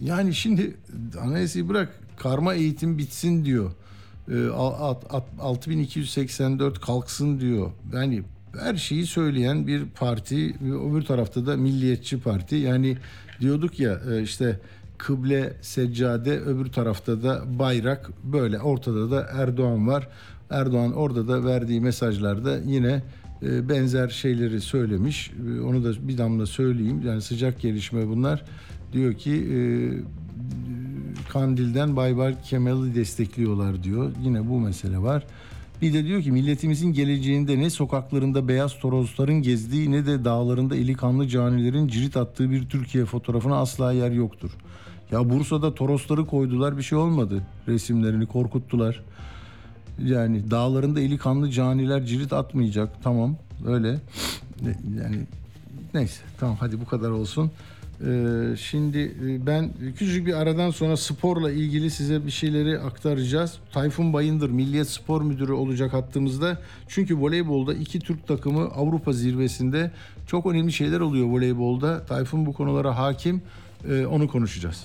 Yani şimdi anayasayı bırak karma eğitim bitsin diyor. E, alt- 6284 kalksın diyor. Yani her şeyi söyleyen bir parti öbür tarafta da milliyetçi parti. Yani diyorduk ya e, işte kıble seccade öbür tarafta da bayrak böyle ortada da Erdoğan var. Erdoğan orada da verdiği mesajlarda yine e, benzer şeyleri söylemiş. E, Onu da bir damla söyleyeyim. Yani sıcak gelişme bunlar. Diyor ki e, Kandil'den Baybal Kemal'i destekliyorlar diyor. Yine bu mesele var. Bir de diyor ki milletimizin geleceğinde ne sokaklarında beyaz torozların gezdiği ne de dağlarında eli kanlı canilerin cirit attığı bir Türkiye fotoğrafına asla yer yoktur. Ya Bursa'da torosları koydular bir şey olmadı. Resimlerini korkuttular. Yani dağlarında eli kanlı caniler cirit atmayacak. Tamam öyle. Yani neyse tamam hadi bu kadar olsun. Ee, şimdi e, ben küçük bir aradan sonra sporla ilgili size bir şeyleri aktaracağız. Tayfun Bayındır Milliyet Spor Müdürü olacak hattımızda. Çünkü voleybolda iki Türk takımı Avrupa zirvesinde çok önemli şeyler oluyor voleybolda. Tayfun bu konulara hakim. Ee, onu konuşacağız.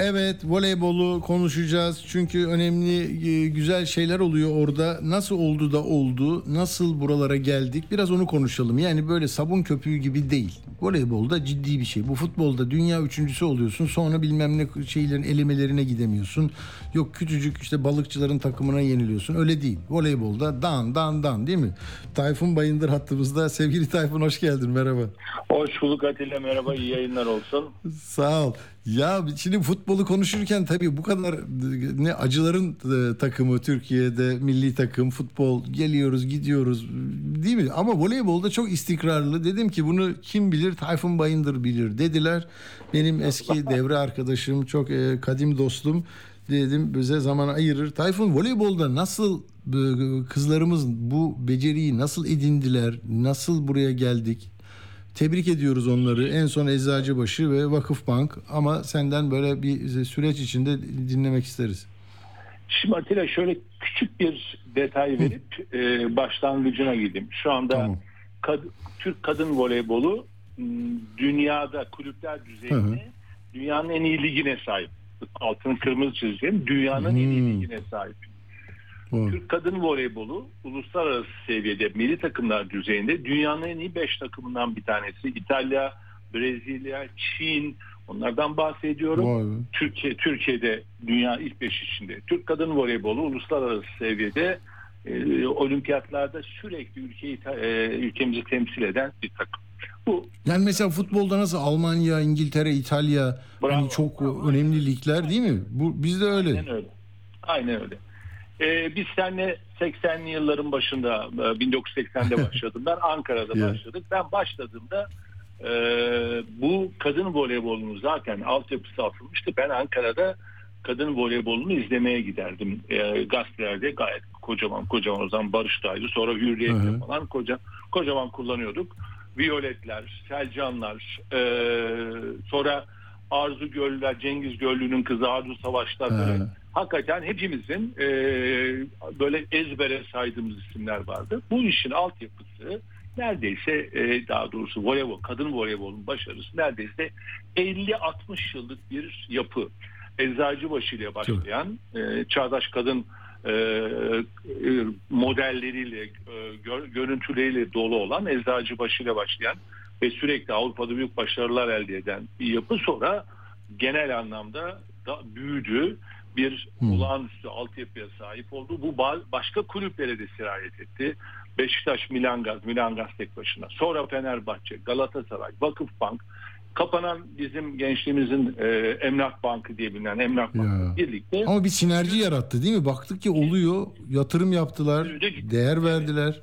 Evet voleybolu konuşacağız çünkü önemli e, güzel şeyler oluyor orada. Nasıl oldu da oldu, nasıl buralara geldik biraz onu konuşalım. Yani böyle sabun köpüğü gibi değil. Voleybolda ciddi bir şey. Bu futbolda dünya üçüncüsü oluyorsun sonra bilmem ne şeylerin elemelerine gidemiyorsun. Yok küçücük işte balıkçıların takımına yeniliyorsun. Öyle değil. Voleybolda dan dan dan değil mi? Tayfun Bayındır hattımızda. Sevgili Tayfun hoş geldin merhaba. Hoş bulduk Atilla merhaba iyi yayınlar olsun. Sağ ol. Ya şimdi futbolu konuşurken tabii bu kadar ne acıların e, takımı Türkiye'de milli takım futbol geliyoruz gidiyoruz değil mi? Ama voleybolda çok istikrarlı. Dedim ki bunu kim bilir bilir, Tayfun Bayındır bilir dediler. Benim eski devre arkadaşım, çok e, kadim dostum dedim bize zaman ayırır. Tayfun voleybolda nasıl e, kızlarımız bu beceriyi nasıl edindiler? Nasıl buraya geldik? Tebrik ediyoruz onları. En son Eczacıbaşı ve Vakıfbank ama senden böyle bir süreç içinde dinlemek isteriz. Şimdi Atilla şöyle küçük bir detay verip e, başlangıcına gideyim. Şu anda kad- Türk kadın voleybolu dünyada kulüpler düzeyinde Hı dünyanın en iyi ligine sahip. Altını kırmızı çizeceğim. Dünyanın en iyi ligine sahip. Türk kadın voleybolu uluslararası seviyede milli takımlar düzeyinde dünyanın en iyi 5 takımından bir tanesi. İtalya, Brezilya, Çin onlardan bahsediyorum. Vay. Türkiye Türkiye'de dünya ilk 5 içinde. Türk kadın voleybolu uluslararası seviyede e, olimpiyatlarda sürekli ülkeyi e, ülkemizi temsil eden bir takım. Bu Yani mesela futbolda nasıl Almanya, İngiltere, İtalya hani çok önemli ligler değil mi? Bu bizde öyle. Aynen öyle. Aynen öyle. Ee, biz seninle 80'li yılların başında e, 1980'de başladım. Ben Ankara'da Ya. başladık. Ben başladığımda e, bu kadın voleybolunu zaten altyapısı atılmıştı. Ben Ankara'da kadın voleybolunu izlemeye giderdim. E, gazetelerde gayet kocaman kocaman o zaman Barış'taydı. Sonra Hürriyet'te falan koca, kocaman kullanıyorduk. Violetler, Selcanlar, e, sonra Arzu Göller, Cengiz Göllü'nün kızı Arzu Savaşlar böyle. Hakikaten hepimizin e, böyle ezbere saydığımız isimler vardı. Bu işin altyapısı neredeyse e, daha doğrusu voleybol, kadın voleybolun başarısı neredeyse 50-60 yıllık bir yapı. Eczacıbaşı ile başlayan e, çağdaş kadın e, e, modelleriyle, e, gör- görüntüleriyle dolu olan Eczacıbaşı ile başlayan ve sürekli Avrupa'da büyük başarılar elde eden bir yapı sonra genel anlamda da büyüdü. Bir olağanüstü altyapıya sahip oldu. Bu ba- başka kulüplere de sirayet etti. Beşiktaş, Milangaz, Milangaz tek başına. Sonra Fenerbahçe, Galatasaray, Vakıfbank, kapanan bizim gençliğimizin e, Emlak Bankı diye bilinen Emlak Bankı birlikte Ama bir sinerji yarattı değil mi? Baktık ki oluyor. Yatırım yaptılar. Değer verdiler.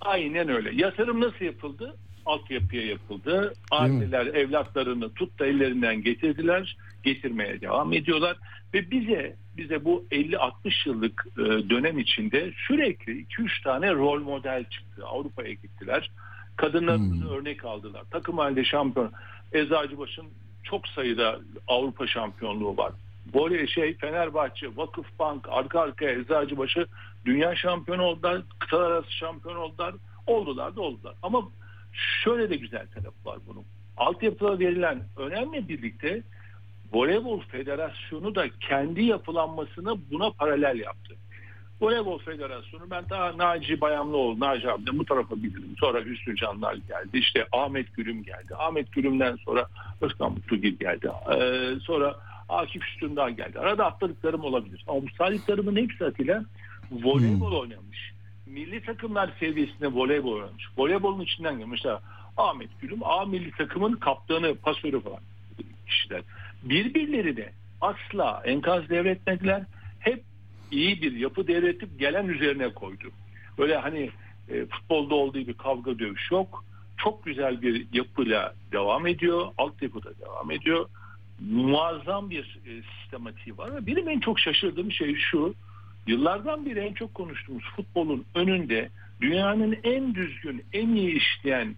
Aynen öyle. Yatırım nasıl yapıldı? Altyapıya yapıldı. Aileler evlatlarını tut da ellerinden getirdiler. Getirmeye devam ediyorlar. Ve bize bize bu 50-60 yıllık e, dönem içinde sürekli 2-3 tane rol model çıktı. Avrupa'ya gittiler. Kadınlarımızı örnek aldılar. Takım halinde şampiyon. Eczacıbaşı'nın çok sayıda Avrupa şampiyonluğu var. Böyle şey Fenerbahçe, Vakıfbank, arka arkaya Eczacıbaşı dünya şampiyonu oldular, kıtalar arası şampiyon oldular. Oldular da oldular. Ama şöyle de güzel tarafı var bunun. Altyapıda verilen önemli birlikte Voleybol Federasyonu da kendi yapılanmasını buna paralel yaptı. Voleybol Federasyonu ben daha Naci Bayamlıoğlu, Naci abi de bu tarafa bilirim. Sonra Hüsnü Canlar geldi. İşte Ahmet Gülüm geldi. Ahmet Gülüm'den sonra Özkan Mutlugil geldi. Ee, sonra Akif Sütündağ geldi. Arada atladıklarım olabilir. Ama bu saydıklarımın hepsi Atilla voleybol oynamış. Milli takımlar seviyesinde voleybol oynamış. Voleybolun içinden gelmiş. Ahmet Gülüm A milli takımın kaptanı, pasörü falan kişiler. Birbirleri de asla enkaz devretmediler. Hep iyi bir yapı devretip gelen üzerine koydu. Böyle hani e, futbolda olduğu gibi kavga dövüş yok. Çok güzel bir yapıyla devam ediyor. Altyapıda devam ediyor. Muazzam bir e, sistematiği var. Benim en çok şaşırdığım şey şu. Yıllardan beri en çok konuştuğumuz futbolun önünde dünyanın en düzgün, en iyi işleyen,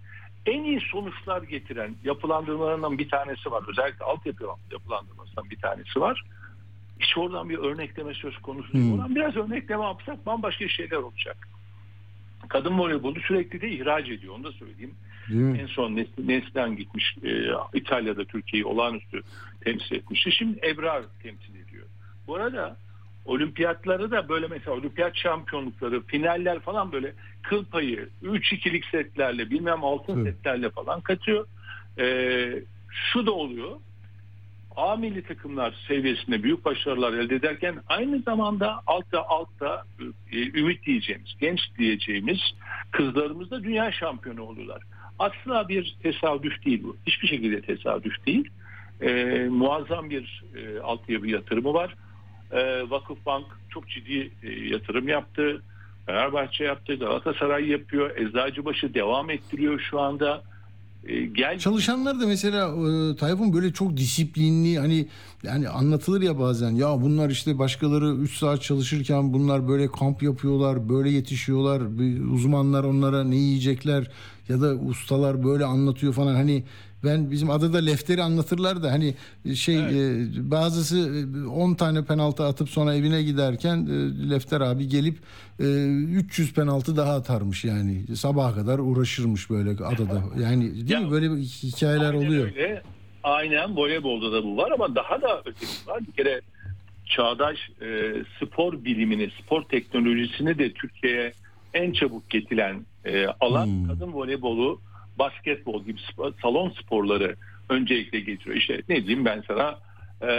en iyi sonuçlar getiren yapılandırmalarından bir tanesi var. Özellikle altyapı yapılandırmasından bir tanesi var. Hiç oradan bir örnekleme söz konusu değil. Oradan biraz örnekleme yapsak bambaşka şeyler olacak. Kadın voleybolu sürekli de ihraç ediyor onu da söyleyeyim. En son Nes- Neslihan gitmiş e, İtalya'da Türkiye'yi olağanüstü temsil etmişti. Şimdi Ebrar temsil ediyor. Bu arada olimpiyatları da böyle mesela olimpiyat şampiyonlukları, finaller falan böyle kıl payı 3-2'lik setlerle bilmem altın setlerle falan katıyor. E, şu da oluyor. A milli takımlar seviyesinde büyük başarılar elde ederken aynı zamanda altta altta e, ümit diyeceğimiz, genç diyeceğimiz kızlarımız da dünya şampiyonu oluyorlar. Asla bir tesadüf değil bu. Hiçbir şekilde tesadüf değil. E, muazzam bir e, altyapı yatırımı var. E, Vakıfbank çok ciddi e, yatırım yaptı. Fenerbahçe yaptı, Galatasaray yapıyor, Eczacıbaşı devam ettiriyor şu anda. e, gel Çalışanlar da mesela e, Tayfun böyle çok disiplinli hani yani anlatılır ya bazen ya bunlar işte başkaları 3 saat çalışırken bunlar böyle kamp yapıyorlar böyle yetişiyorlar uzmanlar onlara ne yiyecekler ya da ustalar böyle anlatıyor falan hani ben bizim adada lefteri anlatırlar da hani şey e, bazısı e, 10 tane penaltı atıp sonra evine giderken e, lefter abi gelip e, 300 penaltı daha atarmış yani sabaha kadar uğraşırmış böyle adada yani değil mi böyle hikayeler Aynen oluyor. Öyle. Aynen voleybolda da bu var ama daha da ötesi var. Bir kere çağdaş e, spor bilimini, spor teknolojisini de Türkiye'ye en çabuk getiren e, alan Hmm. kadın voleybolu, basketbol gibi sp- salon sporları öncelikle getiriyor. İşte ne diyeyim ben sana e,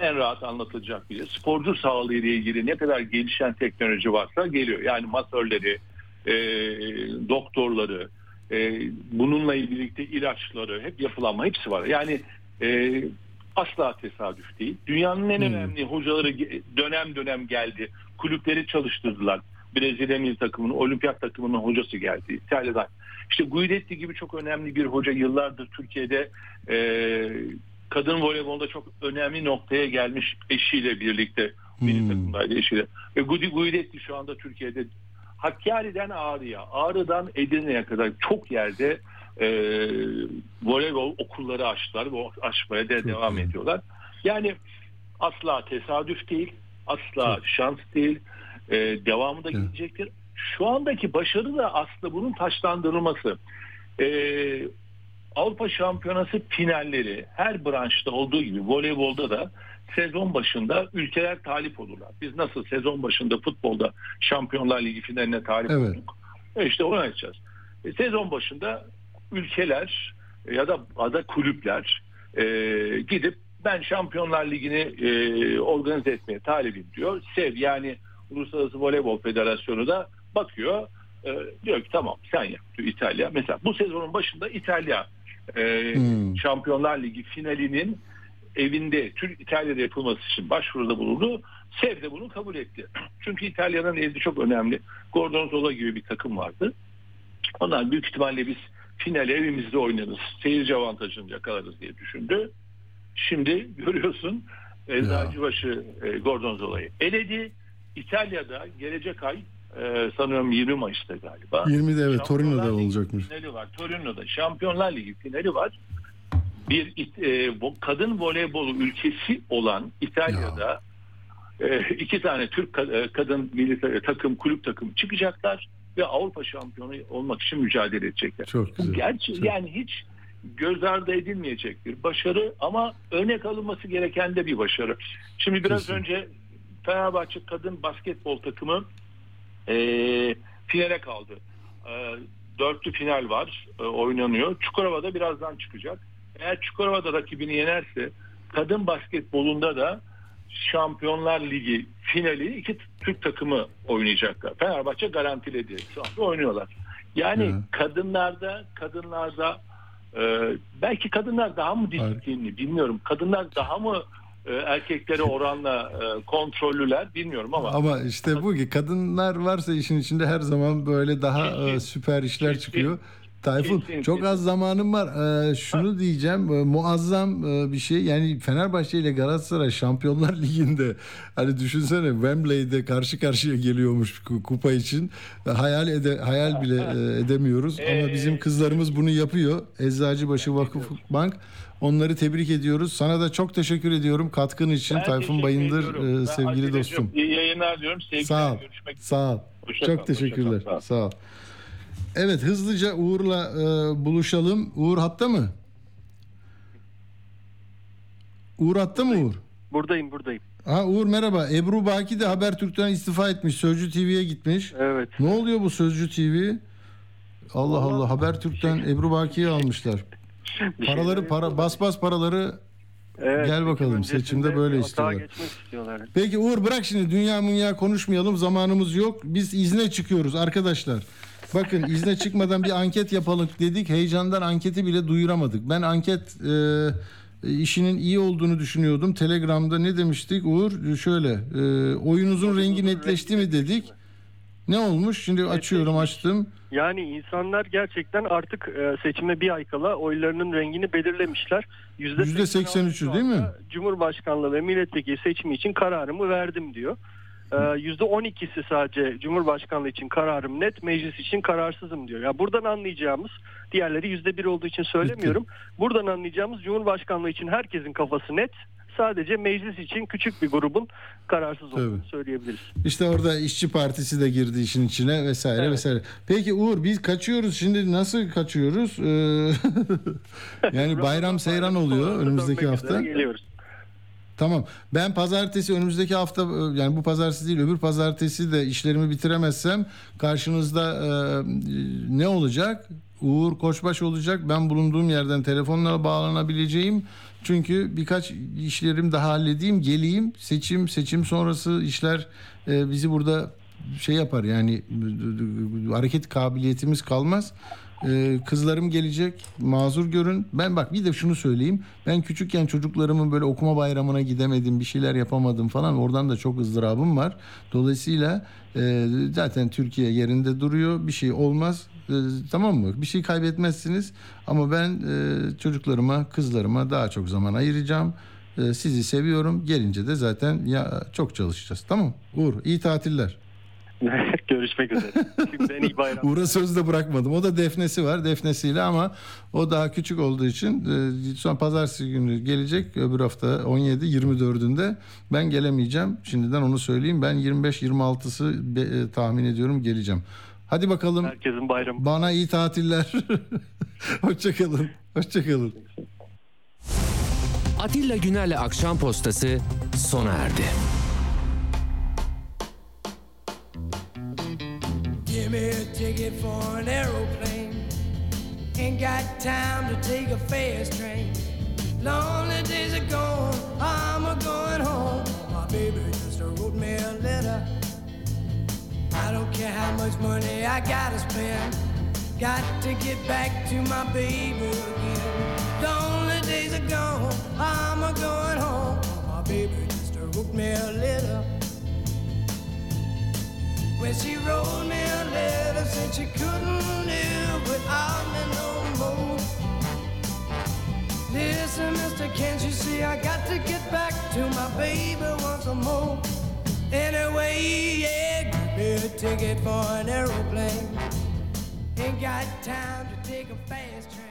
en rahat anlatılacak bir şey. Sporcu sağlığı ile ilgili ne kadar gelişen teknoloji varsa geliyor. Yani masörleri, e, doktorları, e, bununla birlikte ilaçları, hep yapılanma hepsi var. Yani e, asla tesadüf değil. Dünyanın en önemli hocaları dönem dönem geldi. Kulüpleri çalıştırdılar. Brezilya milli takımının, olimpiyat takımının hocası geldi. İtalya'dan. İşte Guidetti gibi çok önemli bir hoca yıllardır Türkiye'de e, kadın voleybolda çok önemli noktaya gelmiş eşiyle birlikte milli takımdaydı eşiyle. Ve Gudi Guidetti şu anda Türkiye'de Hakkari'den Ağrı'ya, Ağrı'dan Edirne'ye kadar çok yerde e, voleybol okulları açtılar ve açmaya da devam ediyorlar. Yani asla tesadüf değil, asla şans değil, e, devamı da gelecektir. Şu andaki başarı da aslında bunun taşlandırılması. E, Avrupa Şampiyonası finalleri her branşta olduğu gibi voleybolda da sezon başında ülkeler talip olurlar. Biz nasıl sezon başında futbolda Şampiyonlar Ligi finaline talip Evet. olduk. E işte onu açacağız. E, sezon başında ülkeler ya da ada kulüpler e, gidip ben Şampiyonlar Ligi'ni e, organize etmeye talibim diyor. SEV yani Uluslararası Voleybol Federasyonu da bakıyor e, diyor ki tamam sen yap diyor İtalya. Mesela bu sezonun başında İtalya e, Hmm. Şampiyonlar Ligi finalinin evinde Türk İtalya'da yapılması için başvuruda bulundu. SEV de bunu kabul etti. Çünkü İtalya'nın elde çok önemli. Gorgonzola gibi bir takım vardı. Onlar büyük ihtimalle biz finali evimizde oynarız. Seyirci avantajını yakalarız diye düşündü. Şimdi görüyorsun Eczacıbaşı e, Gordonzola'yı eledi. İtalya'da gelecek ay e, sanıyorum 20 Mayıs'ta galiba. 20'de evet Şampiyonlar Torino'da Ligi olacakmış. Finali var. Torino'da Şampiyonlar Ligi finali var. Bir e, kadın voleybolu ülkesi olan İtalya'da e, iki tane Türk e, kadın milli ta- takım kulüp takımı çıkacaklar ve Avrupa şampiyonu olmak için mücadele edecekler. Çok güzel. Gerçi Çok- yani hiç göz ardı edilmeyecek bir başarı ama örnek alınması gereken de bir başarı. Şimdi biraz önce Fenerbahçe kadın basketbol takımı e, finale kaldı. E, dörtlü final var e, oynanıyor. Çukurova'da birazdan çıkacak. Eğer Çukurova'da rakibini yenerse kadın basketbolunda da Şampiyonlar Ligi finali iki Türk takımı oynayacaklar. Fenerbahçe garantiledi. Şu anda oynuyorlar. Yani Evet. kadınlarda kadınlarda e, belki kadınlar daha mı disiplinli bilmiyorum. Kadınlar daha mı erkeklere oranla e, kontrollüler bilmiyorum ama Ama işte bu ki kadınlar varsa işin içinde her zaman böyle daha e, süper işler çıkıyor. Tayfun Kesin, çok az zamanım var. Ee, şunu diyeceğim e, muazzam e, bir şey. Yani Fenerbahçe ile Galatasaray Şampiyonlar Ligi'nde hani düşünsene Wembley'de karşı karşıya geliyormuş ku- kupa için. Hayal ede hayal bile e, edemiyoruz ama bizim kızlarımız bunu yapıyor. Eczacıbaşı Vakıf Bank Onları tebrik ediyoruz. Sana da çok teşekkür ediyorum katkın için Ben Tayfun Bayındır ediyorum. e, Ben sevgili Atilla'cığım, dostum. İyi yayınlar diyorum. Sevgiler. Sağ ol. Görüşmek üzere. Sağ ol. Hoşça Çok kal, teşekkürler. hoşça kal. Sağ ol. Evet hızlıca Uğur'la e, buluşalım. Uğur hatta mı? Uğur hatta mı Uğur? Buradayım buradayım. Ha Uğur merhaba. Ebru Baki de Habertürk'ten istifa etmiş. Sözcü TV'ye gitmiş. Evet. Ne oluyor bu Sözcü TV? Allah Allah Habertürk'ten Ebru Baki'yi almışlar. Paraları para bas bas paraları Evet, gel bakalım seçimde böyle istiyorlar. istiyorlar. Peki Uğur bırak şimdi dünya münya konuşmayalım zamanımız yok. Biz izne çıkıyoruz arkadaşlar. Bakın izne çıkmadan bir anket yapalım dedik. Heyecandan anketi bile duyuramadık. Ben anket e, işinin iyi olduğunu düşünüyordum. Telegram'da ne demiştik Uğur? Şöyle e, oyunuzun rengi netleşti mi dedik. Ne olmuş? Şimdi açıyorum açtım. Yani insanlar gerçekten artık e, seçime bir ay kala oylarının rengini belirlemişler. %83'ü değil mi? Cumhurbaşkanlığı ve milletvekili seçimi için kararımı verdim diyor. Ee, %12'si sadece Cumhurbaşkanlığı için kararım net, meclis için kararsızım diyor. Ya buradan anlayacağımız, diğerleri %1 olduğu için söylemiyorum. Buradan anlayacağımız Cumhurbaşkanlığı için herkesin kafası net. Sadece meclis için küçük bir grubun kararsız olduğunu Tabii. söyleyebiliriz. İşte orada işçi partisi de girdi işin içine vesaire vesaire. Peki Uğur biz kaçıyoruz şimdi nasıl kaçıyoruz? Ee, yani bayram seyran oluyor önümüzdeki hafta. Geliyoruz. Tamam. Ben pazartesi önümüzdeki hafta e, yani bu pazartesi değil öbür pazartesi de işlerimi bitiremezsem karşınızda e, ne olacak? Uğur Koçbaş olacak. Ben bulunduğum yerden telefonla bağlanabileceğim. Çünkü birkaç işlerim daha halledeyim, geleyim. Seçim, seçim sonrası işler e, bizi burada şey yapar yani hareket kabiliyetimiz kalmaz. Ee, kızlarım gelecek mazur görün. Ben bak bir de şunu söyleyeyim. Ben küçükken çocuklarımın böyle okuma bayramına gidemedim bir şeyler yapamadım falan. Oradan da çok ızdırabım var. Dolayısıyla e, zaten Türkiye yerinde duruyor. Bir şey olmaz. E, tamam mı? Bir şey kaybetmezsiniz. Ama ben e, çocuklarıma kızlarıma daha çok zaman ayıracağım. E, sizi seviyorum. Gelince de zaten ya çok çalışacağız. Tamam. Uğur iyi tatiller. Görüşmek üzere. Şimdiden iyi bayram. Uğur'a söz de bırakmadım. O da defnesi var. Defnesiyle ama o daha küçük olduğu için e, son pazartesi günü gelecek. Öbür hafta 17 24'ünde ben gelemeyeceğim. Şimdiden onu söyleyeyim. Ben 25 26'sı be- e, tahmin ediyorum geleceğim. Hadi bakalım. Herkesin bayramı. Bana iyi tatiller. Hoşçakalın. Hoşçakalın. Atilla Güner'le Akşam Postası sona erdi. Me a ticket for an aeroplane. Ain't got time to take a fast train. Lonely days are gone, I'm a going home. My baby just wrote me a letter. I don't care how much money I gotta spend. Got to get back to my baby again. Lonely days are gone, I'm a going home. My baby just wrote me a letter. When she wrote me a letter, said she couldn't live without me no more. Listen, mister, can't you see I got to get back to my baby once more? Anyway, yeah, give me a ticket for an aeroplane. Ain't got time to take a fast train.